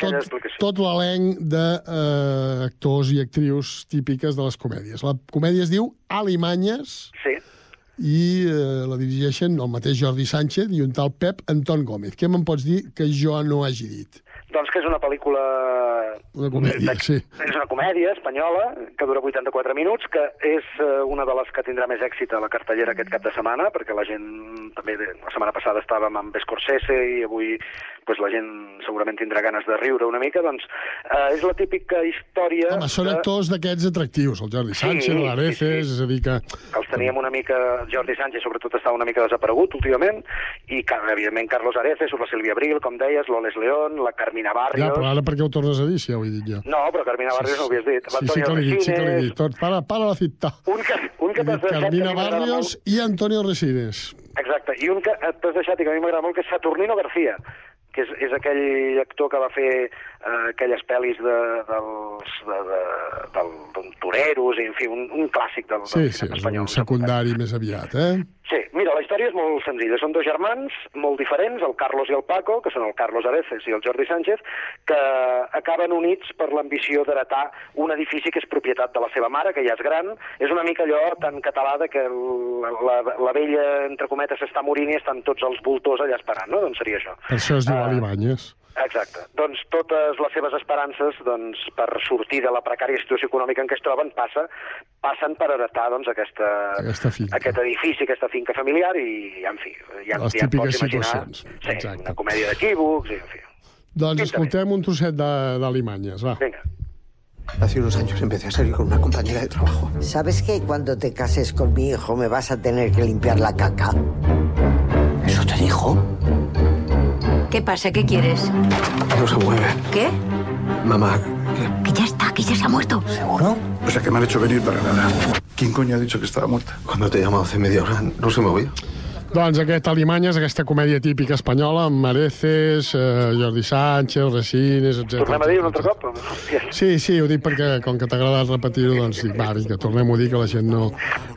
tot, tot l'elenc d'actors i actrius típiques de les comèdies. La comèdia es diu Alimanyes Sí. i eh, la dirigeixen el mateix Jordi Sánchez i un tal Pep Anton Gómez. Què me'n pots dir que jo no hagi dit? Doncs que és una pel·lícula... Una comèdia, sí. Una comèdia espanyola que dura 84 minuts, que és eh, una de les que tindrà més èxit a la cartellera aquest cap de setmana, perquè la gent també... La setmana passada estàvem amb Scorsese i avui pues, la gent segurament tindrà ganes de riure una mica. Doncs eh, és la típica història... Home, són de- actors d'aquests atractius, el Jordi Sí, Sánchez, sí, l'Areces, és a dir que... els teníem una mica... Jordi Sánchez, sobretot, està una mica desaparegut últimament, i, evidentment, Carlos Areces, la Sílvia Abril, com deies, L'Oles León, la Carmina Ja, Barrios... però ara per què ho tornes a dir, si ja ho he dit jo? No, però Carmina Barrios no ho havies dit. Sí, sí que l'he dit, sí que l'he dit. Tot, para, para la cita. Un que, un que t'has dit deixat... Carmina Barrios i Antonio Resines. Exacte, i un que t'has deixat i que a mi m'agrada molt, que és Saturnino García, que és, és aquell actor que va fer eh, aquelles pel·lis de, dels, de, de, del, d'un toreros, i, en fi, un, un clàssic del, Sí, del sí, cinema és espanyol. un secundari més aviat, eh? Sí, mira, la història és molt senzilla. Són dos germans molt diferents, el Carlos i el Paco, que són el Carlos Areces i el Jordi Sánchez, que acaben units per l'ambició d'heretar un edifici que és propietat de la seva mare, que ja és gran. És una mica allò tan català de que la, la, la vella, entre cometes, s'està morint i estan tots els voltors allà esperant, no? Doncs seria això. Per això es diu Alimanyes. Exacte. Doncs totes les seves esperances doncs, per sortir de la precària situació econòmica en què es troben passa, passen per heretar doncs, aquesta, Aquesta finca. aquest edifici, aquesta finca familiar i, en fi, ja, Les ja típiques pots imaginar situacions. sí, Exacte. una comèdia d'equívocs, i, en fi. Doncs escoltem un trosset de- d'Alimanyes, va. Venga. Hace unos años empecé a salir con una compañera de trabajo. ¿Sabes que cuando te cases con mi hijo me vas a tener que limpiar la caca? ¿Eso te dijo? ¿Qué pasa? ¿Qué quieres? No se mueve. ¿Qué? Mamá, Que ya está, que ya se ha muerto. ¿seguro? O sea, que me han hecho venir para nada. ¿Quién coño ha dicho que estaba muerta? Cuando te he llamado hace media hora no se movía. Doncs aquest Alimanyes, aquesta comèdia típica espanyola, amb Areces, eh, Jordi Sánchez, Resines, etc. Tornem a dir un altre cop? Sí, sí, ho dic perquè, com que t'ha agradat repetir-ho, doncs dic, va, vinga, tornem-ho a dir, que la gent no,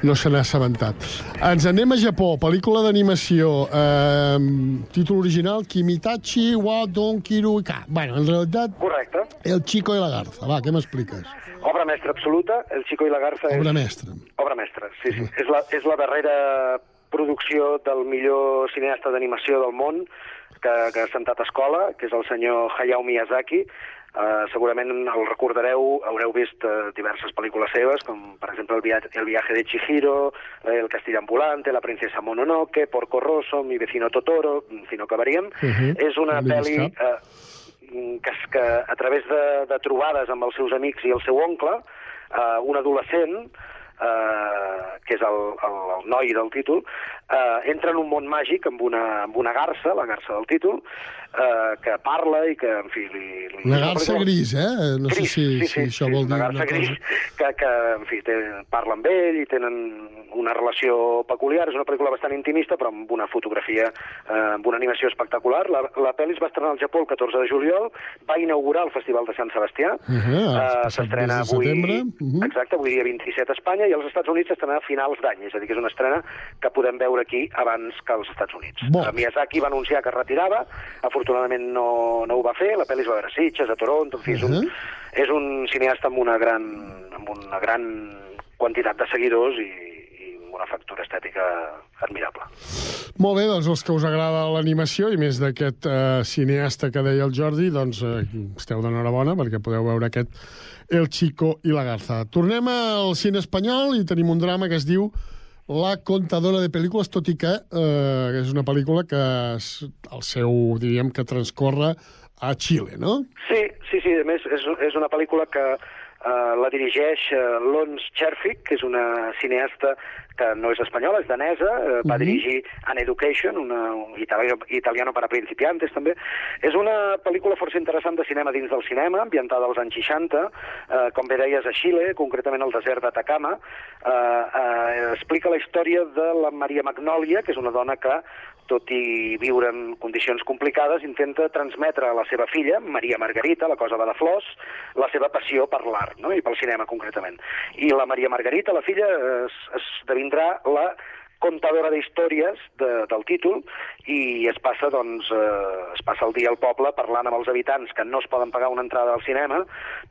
no se n'ha assabentat. Ens anem a Japó, pel·lícula d'animació, eh, títol original, Kimitachi wa Don Kiru Ka. Bueno, en realitat... Correcte. El Chico i la Garza. Va, què m'expliques? Obra mestra absoluta, El Chico i la Garza Obra és... mestra. Obra mestra, sí, sí. És la, és la darrera producció del millor cineasta d'animació del món que, que ha sentat a escola, que és el senyor Hayao Miyazaki. Uh, segurament el recordareu, haureu vist uh, diverses pel·lícules seves, com per exemple El, via el viaje de Chihiro, eh, El castillo ambulante, La princesa Mononoke, Porco Rosso, Mi vecino Totoro, fi, no acabaríem. Mhm. És una pel·li... Uh, que, que a través de, de trobades amb els seus amics i el seu oncle, eh, un adolescent, eh, que és el, el, el noi del títol, eh, entra en un món màgic amb una, amb una garça, la garça del títol, eh, que parla i que, en fi... Li, li, Una garça pel·lícula- gris, eh? No sé Gris, si, sí, si sí, això sí, vol dir una una garça gris cosa. que, que en fi, té, parla amb ell i tenen una relació peculiar. És una pel·lícula bastant intimista, però amb una fotografia, eh, amb una animació espectacular. La, la pel·li es va estrenar al Japó el 14 de juliol, va inaugurar el Festival de Sant Sebastià. Uh -huh, Eh, S'estrena avui, setembre. Uh -huh. exacte, avui dia 27 a Espanya, i als Estats Units s'estrenarà a finals d'any, és a dir, que és una estrena que podem veure aquí abans que als Estats Units. Bo. Eh, Miyazaki va anunciar que es retirava, afortunadament no, no ho va fer, la pel·li es va veure a Sitges, a Toronto, en fi, és un, és un cineasta amb una gran, amb una gran quantitat de seguidors i, una factura estètica admirable. Molt bé, doncs els que us agrada l'animació i més d'aquest eh, cineasta que deia el Jordi, doncs eh, esteu d'enhorabona perquè podeu veure aquest El Chico i la Garza. Tornem al cine espanyol i tenim un drama que es diu La contadora de pel·lícules, tot i que eh, és una pel·lícula que es, el seu, diríem, que transcorre a Xile, no? Sí, sí, sí, a més és, és una pel·lícula que eh, la dirigeix eh, Lons Cherfic, que és una cineasta que no és espanyola, és danesa, eh, va Mhm. dirigir An Education, una, un italiano, italiano para principiantes també. És una pel·lícula força interessant de cinema dins del cinema, ambientada als anys 60, eh, com bé deies, a Xile, concretament al desert d'Atacama. Eh, eh, explica la història de la Maria Magnòlia, que és una dona que tot i viure en condicions complicades, intenta transmetre a la seva filla, Maria Margarita, la cosa de flors, la seva passió per l'art, no? i pel cinema concretament. I la Maria Margarita, la filla, es, esdevindrà la contadora d'històries de, del títol i es passa, doncs, eh, es passa el dia al poble parlant amb els habitants que no es poden pagar una entrada al cinema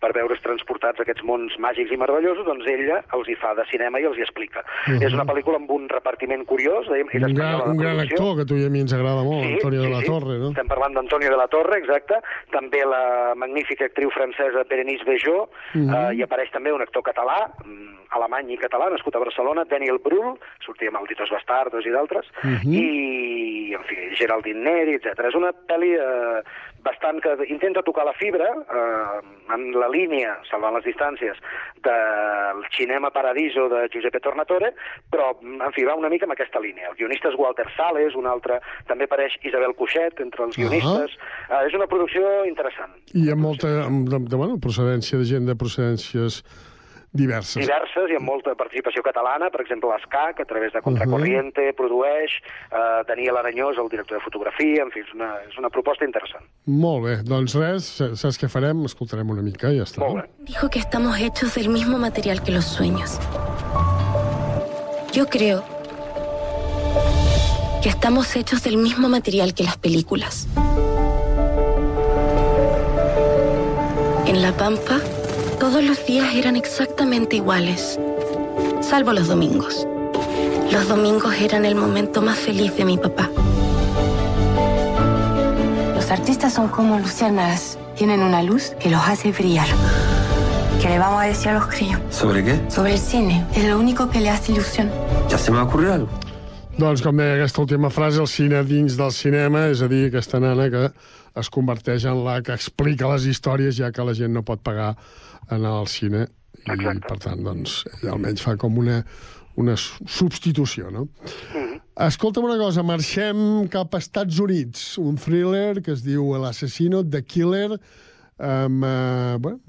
per veure's transportats aquests mons màgics i meravellosos, doncs ella els hi fa de cinema i els hi explica. Mhm. És una pel·lícula amb un repartiment curiós, dèiem, és Un gran, un gran actor que a tu i a mi ens agrada molt, Antonio de la sí. Torre, no? Estem parlant d'Antonio de la Torre, exacte. També la magnífica actriu francesa Berenice Bejo. Mhm. eh, hi apareix també un actor català, mm, alemany i català, nascut a Barcelona, Daniel Brühl, sortia Malditos Bastardos i d'altres, Mhm. i, en fi, Geraldine Neri, etc. És una pel·li eh, bastant que intenta tocar la fibra eh, en la línia, salvant les distàncies, del Cinema Paradiso de Giuseppe Tornatore, però, en fi, va una mica amb aquesta línia. El guionista és Walter Sales, un altre, també apareix Isabel Cuixet entre els guionistes. Eh, és una producció interessant. I amb molta amb, de, de, bueno, procedència de gent de procedències diverses. diverses i amb molta participació catalana, per exemple l'ESCAC, a través de Contracorriente, produeix, eh, Daniel Aranyós, el director de fotografia, en fi, és una, és una proposta interessant. Molt bé, doncs res, saps què farem? Escoltarem una mica i ja està. Dijo que estamos hechos del mismo material que los sueños. Yo creo que estamos hechos del mismo material que las películas. En La Pampa, todos los días eran exactamente iguales, salvo los domingos. Los domingos eran el momento más feliz de mi papá. Los artistas son como luciérnagas. Tienen una luz que los hace brillar. ¿Qué le vamos a decir a los críos? ¿Sobre qué? Sobre el cine. Es lo único que le hace ilusión. Ya se me ha ocurrido algo. Doncs, com deia aquesta última frase, el cine dins del cinema, és a dir, aquesta nana que es converteix en la que explica les històries ja que la gent no pot pagar anar al cine i, Exacte. per tant, doncs, almenys fa com una, una su- substitució, no? Escolta'm una cosa, marxem cap a Estats Units, un thriller que es diu L'assassino, The Killer, amb, eh, bueno,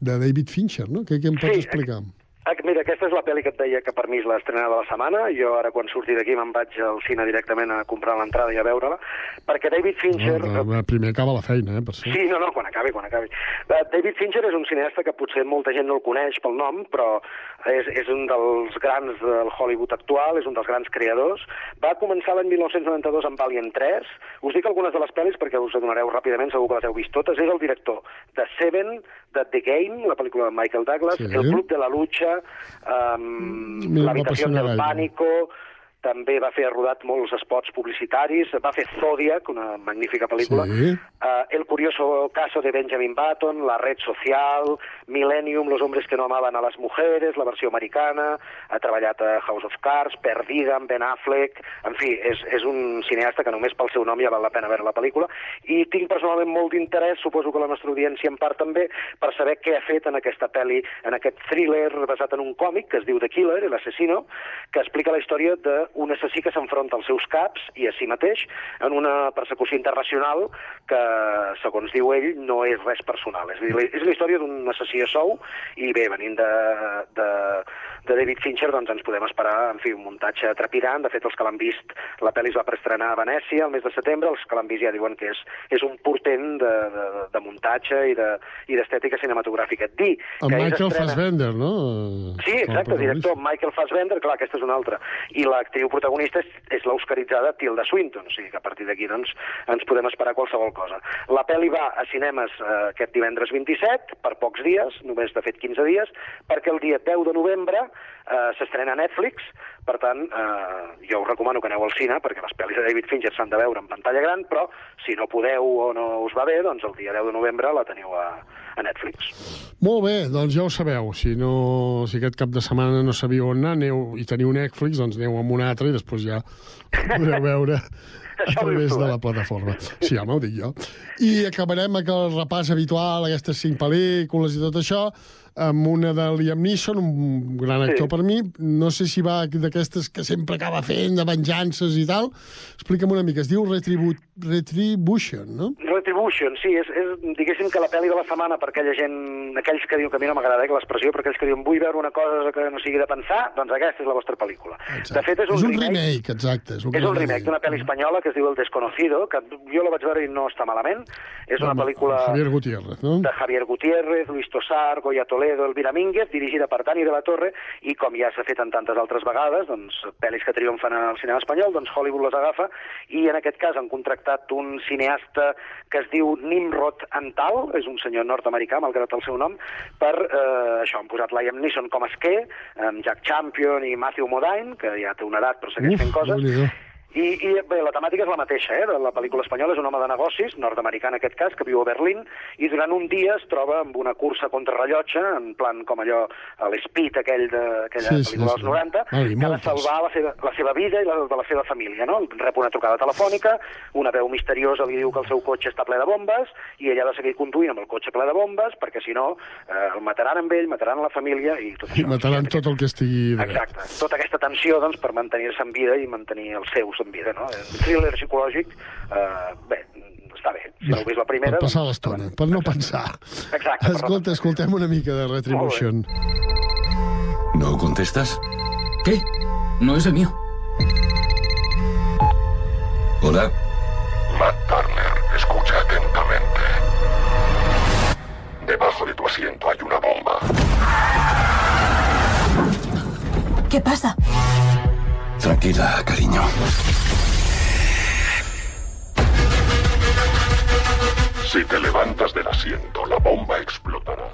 de David Fincher, no? Què, què em pots Sí, explicar? Ah, mira, aquesta és la pel·li que et deia que per mi és l'estrena de la setmana. Jo ara, quan surti d'aquí, me'n vaig al cine directament a comprar l'entrada i a veure-la, perquè David Fincher... No, no, primer acaba la feina, eh, per ser. Sí, no, no, quan acabi, quan acabi. Uh, David Fincher és un cineasta que potser molta gent no el coneix pel nom, però és, és un dels grans del Hollywood actual, és un dels grans creadors. Va començar l'any 1992 amb Alien 3. Us dic algunes de les pel·lis perquè us adonareu ràpidament, segur que les heu vist totes. És el director de Seven, de The Game, la pel·lícula de Michael Douglas, Sí. El Club de la Lucha, um, no L'habitació del gaire. També va fer rodat molts spots publicitaris, va fer Zodiac, una magnífica pel·lícula, Sí. uh, El curioso caso de Benjamin Button, La red social, Millennium, Los hombres que no amaban a las mujeres, la versió americana, ha treballat a House of Cards, Perdida, amb Ben Affleck, en fi, és, és un cineasta que només pel seu nom ja val la pena veure la pel·lícula, i tinc personalment molt d'interès, suposo que la nostra audiència en part també, per saber què ha fet en aquesta pel·li, en aquest thriller basat en un còmic que es diu The Killer, l'assassino, que explica la història d'un assassí que s'enfronta als seus caps i a si mateix en una persecució internacional que, segons diu ell, no és res personal. És, dir, és la història d'un assassí a sou i bé, venint de, de, de David Fincher, doncs ens podem esperar, en fi, un muntatge trepidant. De fet, els que l'han vist, la pel·li es va preestrenar a Venècia el mes de setembre, els que l'han vist ja diuen que és, és un portent de, de, de muntatge i de- i d'estètica cinematogràfica. Dir Amb que Michael estrena- Fassbender, no? Sí, exacte, director Michael Fassbender, clar, aquesta és una altra. I l'actriu protagonista és, és l'oscaritzada Tilda Swinton, o sigui que a partir d'aquí doncs, ens podem esperar qualsevol cosa. La pel·li va a cinemes eh, aquest divendres 27, per pocs dies, només de fet 15 dies, perquè el dia 10 de novembre eh, s'estrena a Netflix, per tant, eh, jo us recomano que aneu al cine, perquè les pel·lis de David Fincher s'han de veure en pantalla gran, però si no podeu o no us va bé, doncs el dia 10 de novembre la teniu a, a Netflix. Molt bé, doncs ja ho sabeu. Si, no, si aquest cap de setmana no sabíeu on anar aneu, i teniu Netflix, doncs aneu amb un altre i després ja podreu veure a través de la plataforma. Sí, home, ho dic jo. I acabarem amb el repàs habitual, aquestes cinc pel·lícules i tot això, amb una de Liam Neeson, un gran actor Sí. per mi. No sé si va d'aquestes que sempre acaba fent, de venjances i tal. Explica'm una mica. Es diu Retribu Retribution, no? Retribution, sí, és, és, diguéssim que la pel·li de la setmana per aquella gent, aquells que diuen que a mi no m'agrada eh, que l'expressió, però aquells que diuen vull veure una cosa que no sigui de pensar, doncs aquesta és la vostra pel·lícula. De fet, és un, és un remake, remake, exacte. És un, és un remake d'una pel·li espanyola que es diu El Desconocido, que jo la vaig veure i no està malament. És una Amb pel·lícula Javier Gutiérrez, no? de Javier Gutiérrez, Luis Tosar, Goya Toledo, Elvira Mínguez, dirigida per Dani de la Torre, i com ja s'ha fet en tantes altres vegades, doncs, pel·lis que triomfen al cinema espanyol, doncs Hollywood les agafa, i en aquest cas han contractat un cineasta que es diu Nimrod Antal, és un senyor nord-americà, malgrat el seu nom, per eh, això han posat Liam Neeson com a esquer, amb Jack Champion i Matthew Modine, que ja té una edat però segueix Uf, fent coses. I, I bé, la temàtica és la mateixa, eh? la pel·lícula espanyola és un home de negocis, nord-americà en aquest cas, que viu a Berlín, i durant un dia es troba amb una cursa contra rellotge, en plan com allò, a l'Speed aquell d'aquella Sí, pel·lícula sí. dels 90, Ah, i que ha de salvar la seva, la seva vida i la de la seva família, no? Rep una trucada telefònica, una veu misteriosa li diu que el seu cotxe està ple de bombes, i ella ha de seguir conduint amb el cotxe ple de bombes, perquè si no, eh, el mataran amb ell, mataran la família, i tot I això. mataran tot el que estigui. Exacte. Tota aquesta tensió doncs, per mantenir-se en vida i mantenir els seus en vida. No? Un thriller psicològic, eh, bé, està bé. Si no heu vist la primera... Per passar doncs, l'estona, per no pensar. Exacte. Escolta, escoltem una mica de Retribution. ¿No contestas? ¿Qué? No es el mío. Hola. Matt Turner, escucha atentamente. Debajo de tu asiento hay una bomba. ¿Qué pasa? Tranquila, cariño. Si te levantas del asiento, la bomba explotará.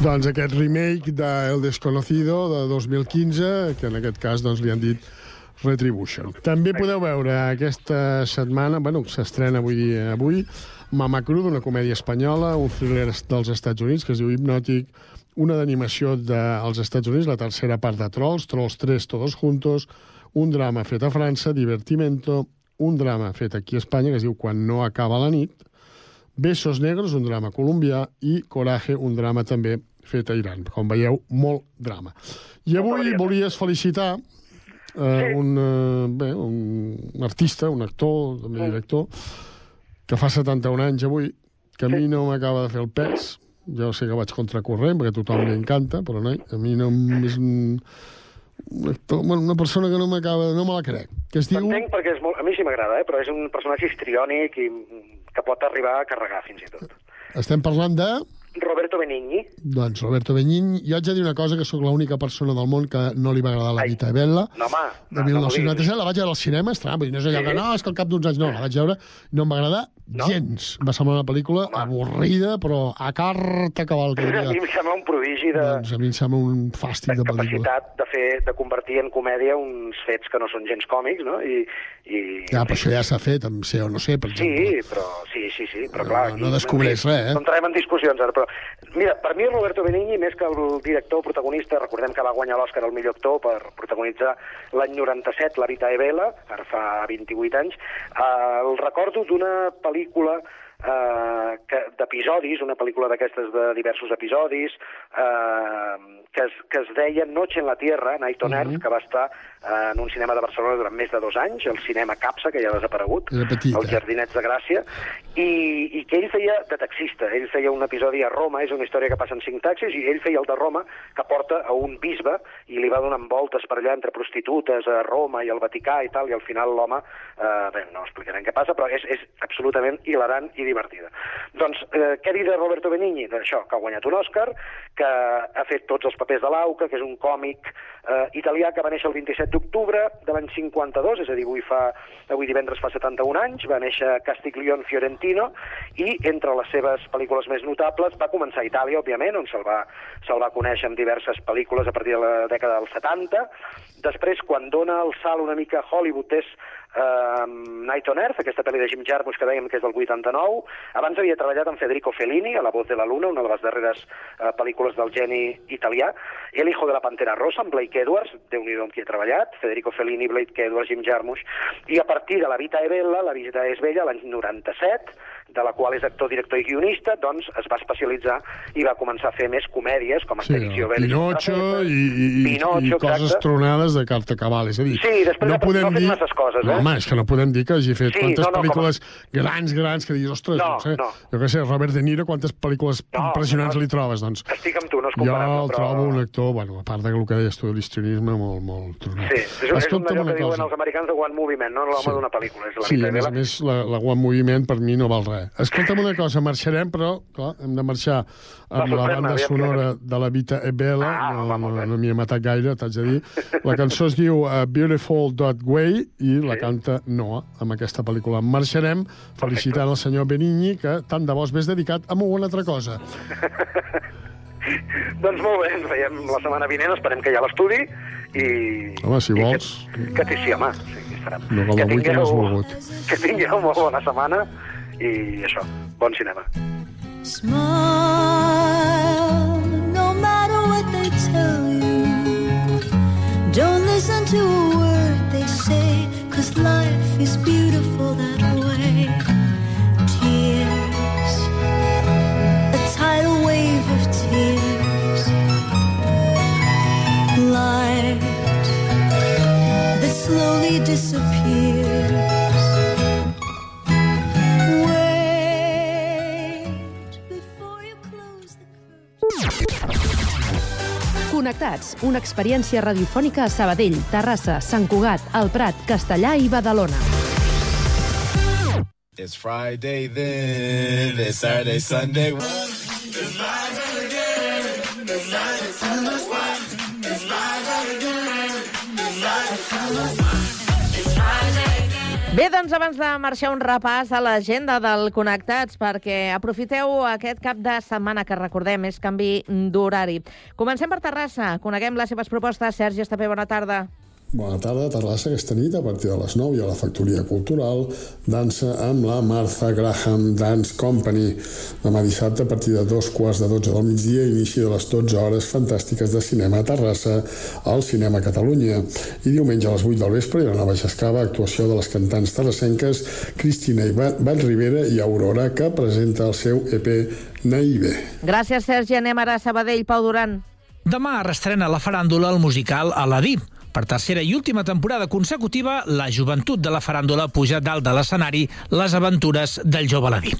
Doncs aquest remake de El Desconocido de 2015, que en aquest cas doncs, li han dit Retribution. També podeu veure aquesta setmana, bueno, s'estrena avui dia avui, Mama Crudo, una comèdia espanyola, un thriller dels Estats Units que es diu Hipnòtic, una d'animació dels Estats Units, la tercera part de Trolls, Trolls 3, Todos Juntos, un drama fet a França, Divertimento, un drama fet aquí a Espanya que es diu Quan no acaba la nit, Besos negros, un drama colombià, i Coraje, un drama també fet a Iran. Com veieu, molt drama. I avui volies felicitar eh, un, eh, bé, un artista, un actor, també director, que fa 71 anys avui, que a mi no m'acaba de fer el pes. Jo sé que vaig contracorrent, perquè a tothom li encanta, però no, a mi no és una persona que no m'acaba, no me la crec. Que es diu... Entenc perquè és molt, a mi sí m'agrada, eh? però és un personatge histriònic i mm, que pot arribar a carregar fins i tot. Estem parlant de... Roberto Benigni, Doncs Roberto Benigni, jo haig de dir una cosa, que sóc l'única persona del món que no li va agradar la Vita de Bella, no home, de 1997, la vaig veure al cinema, estrany, no és allò que no, és que al cap d'uns anys no, la vaig veure, no em va agradar No? gens. Va semblar una pel·lícula avorrida, però a carta cabal, que A mi em sembla un prodigi de, Doncs a mi em sembla un fàstic de pel·lícula. capacitat de fer de convertir en comèdia uns fets que no són gens còmics, no? I, i Ja, però això ja s'ha fet, amb ser o no ser, per exemple. Sí, però sí, sí, sí, però clar... No, no descobreix res, eh? No entrarem en discussions ara, però... Mira, per mi Roberto Benigni, més que el director protagonista, recordem que va guanyar l'Oscar al millor actor per protagonitzar l'any 97 La Vita e Bella, ara fa 28 anys, eh, el recordo d'una pel·lícula eh, d'episodis, una pel·lícula d'aquestes de diversos episodis, eh, que, es, que es deia Noche en la Tierra, Night on Earth, que va estar en un cinema de Barcelona durant més de dos anys, el cinema Capsa, que ja ha desaparegut, els? Jardinets de Gràcia, i, i que ell feia de taxista. Ell feia un episodi a Roma, és una història que passa en cinc taxis, i ell feia el de Roma, que porta a un bisbe i li va donant voltes per allà entre prostitutes a Roma i al Vaticà i tal, i al final l'home, eh, bé, no explicarem què passa, però és, és absolutament hilarant i divertida. Doncs, eh, què dir de Roberto Benigni? D'això, que ha guanyat un Òscar, que ha fet tots els papers de l'Auca, que és un còmic eh, italià que va néixer el 27 d'octubre de l'any 52, és a dir, avui, fa, avui divendres fa 71 anys, va néixer Castiglione Fiorentino, i entre les seves pel·lícules més notables va començar a Itàlia, òbviament, on se'l va, se va conèixer amb diverses pel·lícules a partir de la dècada dels 70. Després, quan dona el salt una mica a Hollywood, és eh, Night on Earth, aquesta pel·li de Jim Jarmusch que dèiem que és del 89. Abans havia treballat amb Federico Fellini, a La voz de la luna, una de les darreres eh, pel·lícules del geni italià. El hijo de la pantera rosa, amb Blake Edwards, déu nhi amb qui he treballat, Federico Fellini, Blake Edwards, Jim Jarmusch. I a partir de La vita è bella, La vida és bella, l'any 97, de la qual és actor, director i guionista, doncs es va especialitzar i va començar a fer més comèdies, com Sí, Expedició el Bèl·lica Pinocho i, i, i, Pinotxo, i coses exacte. tronades de carta cabal. És a dir, Sí, després no no- podem no dir... masses coses, no, eh? home, és que no podem dir que hagi fet Sí, quantes no, no, com pel·lícules grans, grans, que diguis, ostres, No, no, sé, no. jo què sé, Robert De Niro, quantes pel·lícules No, impressionants no. li trobes, doncs? Estic amb tu, no és Jo comparable, el però... trobo un actor, bueno, a part de el que deies tu, l'histrionisme, molt, molt tronat. Sí, és, és un allò que diuen els americans de One Moviment, no l'home Sí. d'una pel·lícula, és la Sí, vita a més a més, la, la One Moviment per mi no val res. Escolta'm una cosa, marxarem, però, clar, hem de marxar amb la banda sonora de la Vita e Bella, Ah, no, no, no m'hi he matat gaire, t'haig de dir. La cançó es diu uh, Beautiful Dot Way i la canta Noah, amb aquesta pel·lícula. Marxarem felicitant el senyor Benigni, que tant de bo es dedicat a bona altra cosa. Doncs molt bé, ens veiem la setmana vinent, esperem que hi ha l'estudi i... Home, si i vols, Que, que sí, sí, home, sí, estarem. no com avui que no has volgut. que tingueu molt bona setmana i això, bon cinema. Smile, Connectats, una experiència radiofònica a Sabadell, Terrassa, Sant Cugat, El Prat, Castellà i Badalona. It's Friday then, it's Saturday, Sunday. Doncs abans de marxar un repàs a l'agenda del Connectats perquè aprofiteu aquest cap de setmana que recordem és canvi d'horari. Comencem per Terrassa. Coneguem les seves propostes. Sergi Estapé, bona tarda. Bona tarda a Terrassa aquesta nit, a partir de les 9 hi ha la Factoria Cultural, dansa amb la Martha Graham Dance Company. Demà dissabte, a partir de dos quarts de 12 del migdia, inici de les 12 hores fantàstiques de cinema a Terrassa, al Cinema Catalunya. I diumenge a les 8 del vespre hi ha una Baixa Escava, actuació de les cantants terrassenques Cristina i Vall Rivera i Aurora, que presenta el seu EP Naive. Gràcies, Sergi. Anem ara a Sabadell. Pau Duran. Demà restrena la faràndula el musical Aladí. Per tercera i última temporada consecutiva, la joventut de la faràndula puja dalt de l'escenari les aventures del jove Aladí.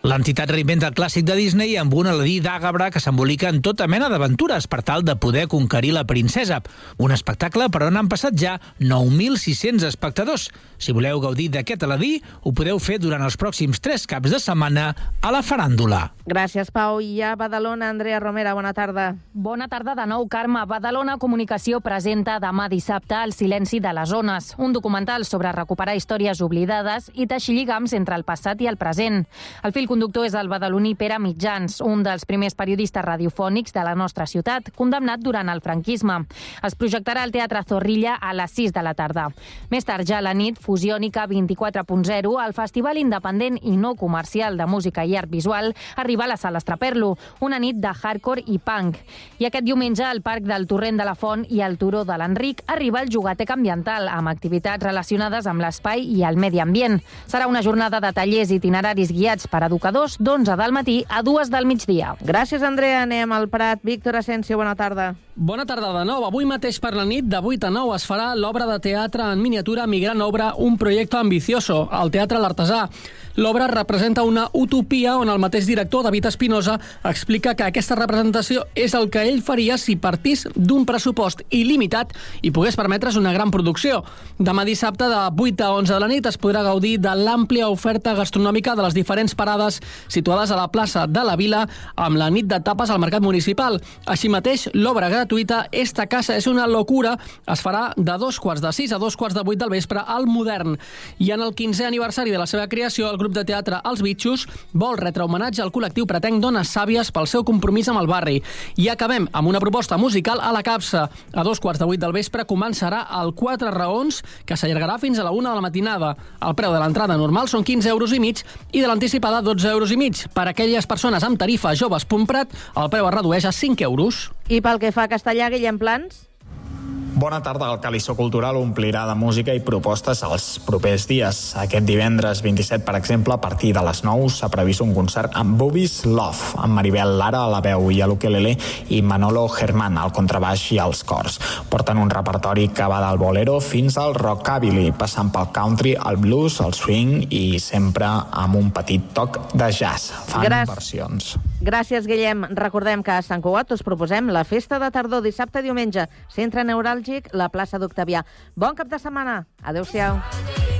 L'entitat reinventa el clàssic de Disney amb un Aladí d'àgabre que s'embolica en tota mena d'aventures per tal de poder conquerir la princesa. Un espectacle per on han passat ja 9.600 espectadors. Si voleu gaudir d'aquest Aladí, ho podeu fer durant els pròxims tres caps de setmana a la faràndula. Gràcies, Pau. I a Badalona, Andrea Romera, bona tarda. Bona tarda de nou, Carme. Badalona Comunicació presenta demà dissabte dissabte El silenci de les ones, un documental sobre recuperar històries oblidades i teixir lligams entre el passat i el present. El fil conductor és el badaloní Pere Mitjans, un dels primers periodistes radiofònics de la nostra ciutat, condemnat durant el franquisme. Es projectarà al Teatre Zorrilla a les 6 de la tarda. Més tard, ja a la nit, Fusiònica 24.0, el festival independent i no comercial de música i art visual, arriba a la Sala Estraperlo, una nit de hardcore i punk. I aquest diumenge, al Parc del Torrent de la Font i al Turó de l'Enric, arriba el Jugatec Ambiental, amb activitats relacionades amb l'espai i el medi ambient. Serà una jornada de tallers itineraris guiats per educadors d'11 del matí a 2 del migdia. Gràcies, Andrea. Anem al Prat. Víctor Asensio, bona tarda. Bona tarda de nou. Avui mateix per la nit, de 8 a 9, es farà l'obra de teatre en miniatura Migrant Obra, un projecte ambicioso, al Teatre L'Artesà. L'obra representa una utopia on el mateix director, David Espinosa, explica que aquesta representació és el que ell faria si partís d'un pressupost il·limitat i pogués permetre's una gran producció. Demà dissabte, de 8 a 11 de la nit, es podrà gaudir de l'àmplia oferta gastronòmica de les diferents parades situades a la plaça de la Vila amb la nit de tapes al Mercat Municipal. Així mateix, l'obra gratuïta Esta casa és una locura es farà de dos quarts de sis a dos quarts de vuit del vespre al Modern. I en el 15è aniversari de la seva creació, el grup de teatre Els Bitxos vol retre homenatge al col·lectiu Pretenc Dones Sàvies pel seu compromís amb el barri. I acabem amb una proposta musical a la capsa. A dos quarts de vuit del vespre començarà el Quatre Raons, que s'allargarà fins a la una de la matinada. El preu de l'entrada normal són 15 euros i mig i de l'anticipada 12 euros i mig. Per a aquelles persones amb tarifa joves.prat, el preu es redueix a 5 euros. I pel que fa a Castellà, Guillem Plans? Bona tarda. El Calissó Cultural omplirà de música i propostes els propers dies. Aquest divendres 27, per exemple, a partir de les 9 s'ha previst un concert amb Bobby's Love, amb Maribel Lara a la veu i a l'ukelele i Manolo Germán al contrabaix i als cors. Porten un repertori que va del bolero fins al rockabilly, passant pel country, el blues, el swing i sempre amb un petit toc de jazz. Fan Gràcies. versions. Gràcies, Guillem. Recordem que a Sant Cugat us proposem la festa de tardor dissabte i diumenge. Centre neuràlgic, la plaça d'Octavià. Bon cap de setmana. Adéu-siau.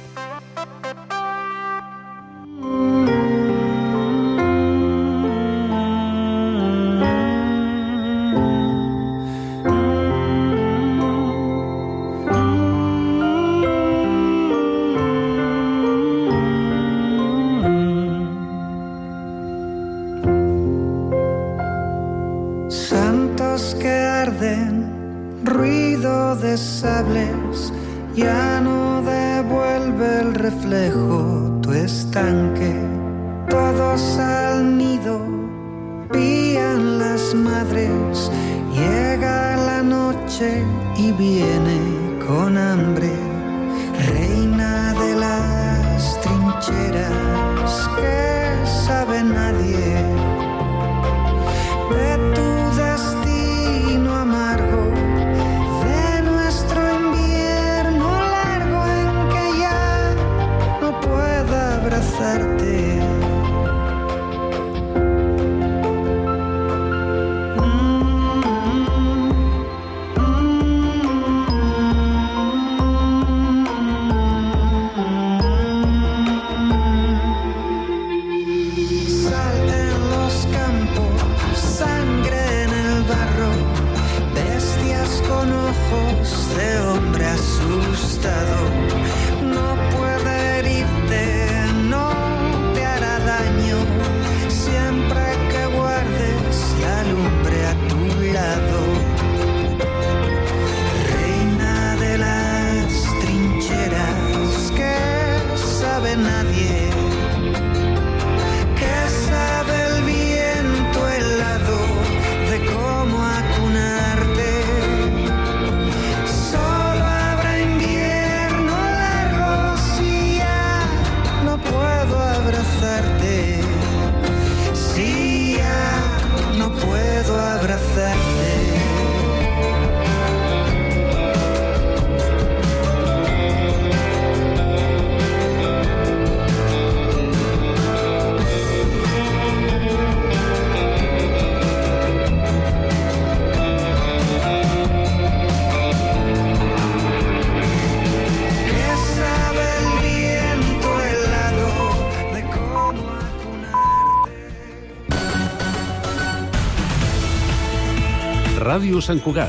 Sant Cugat.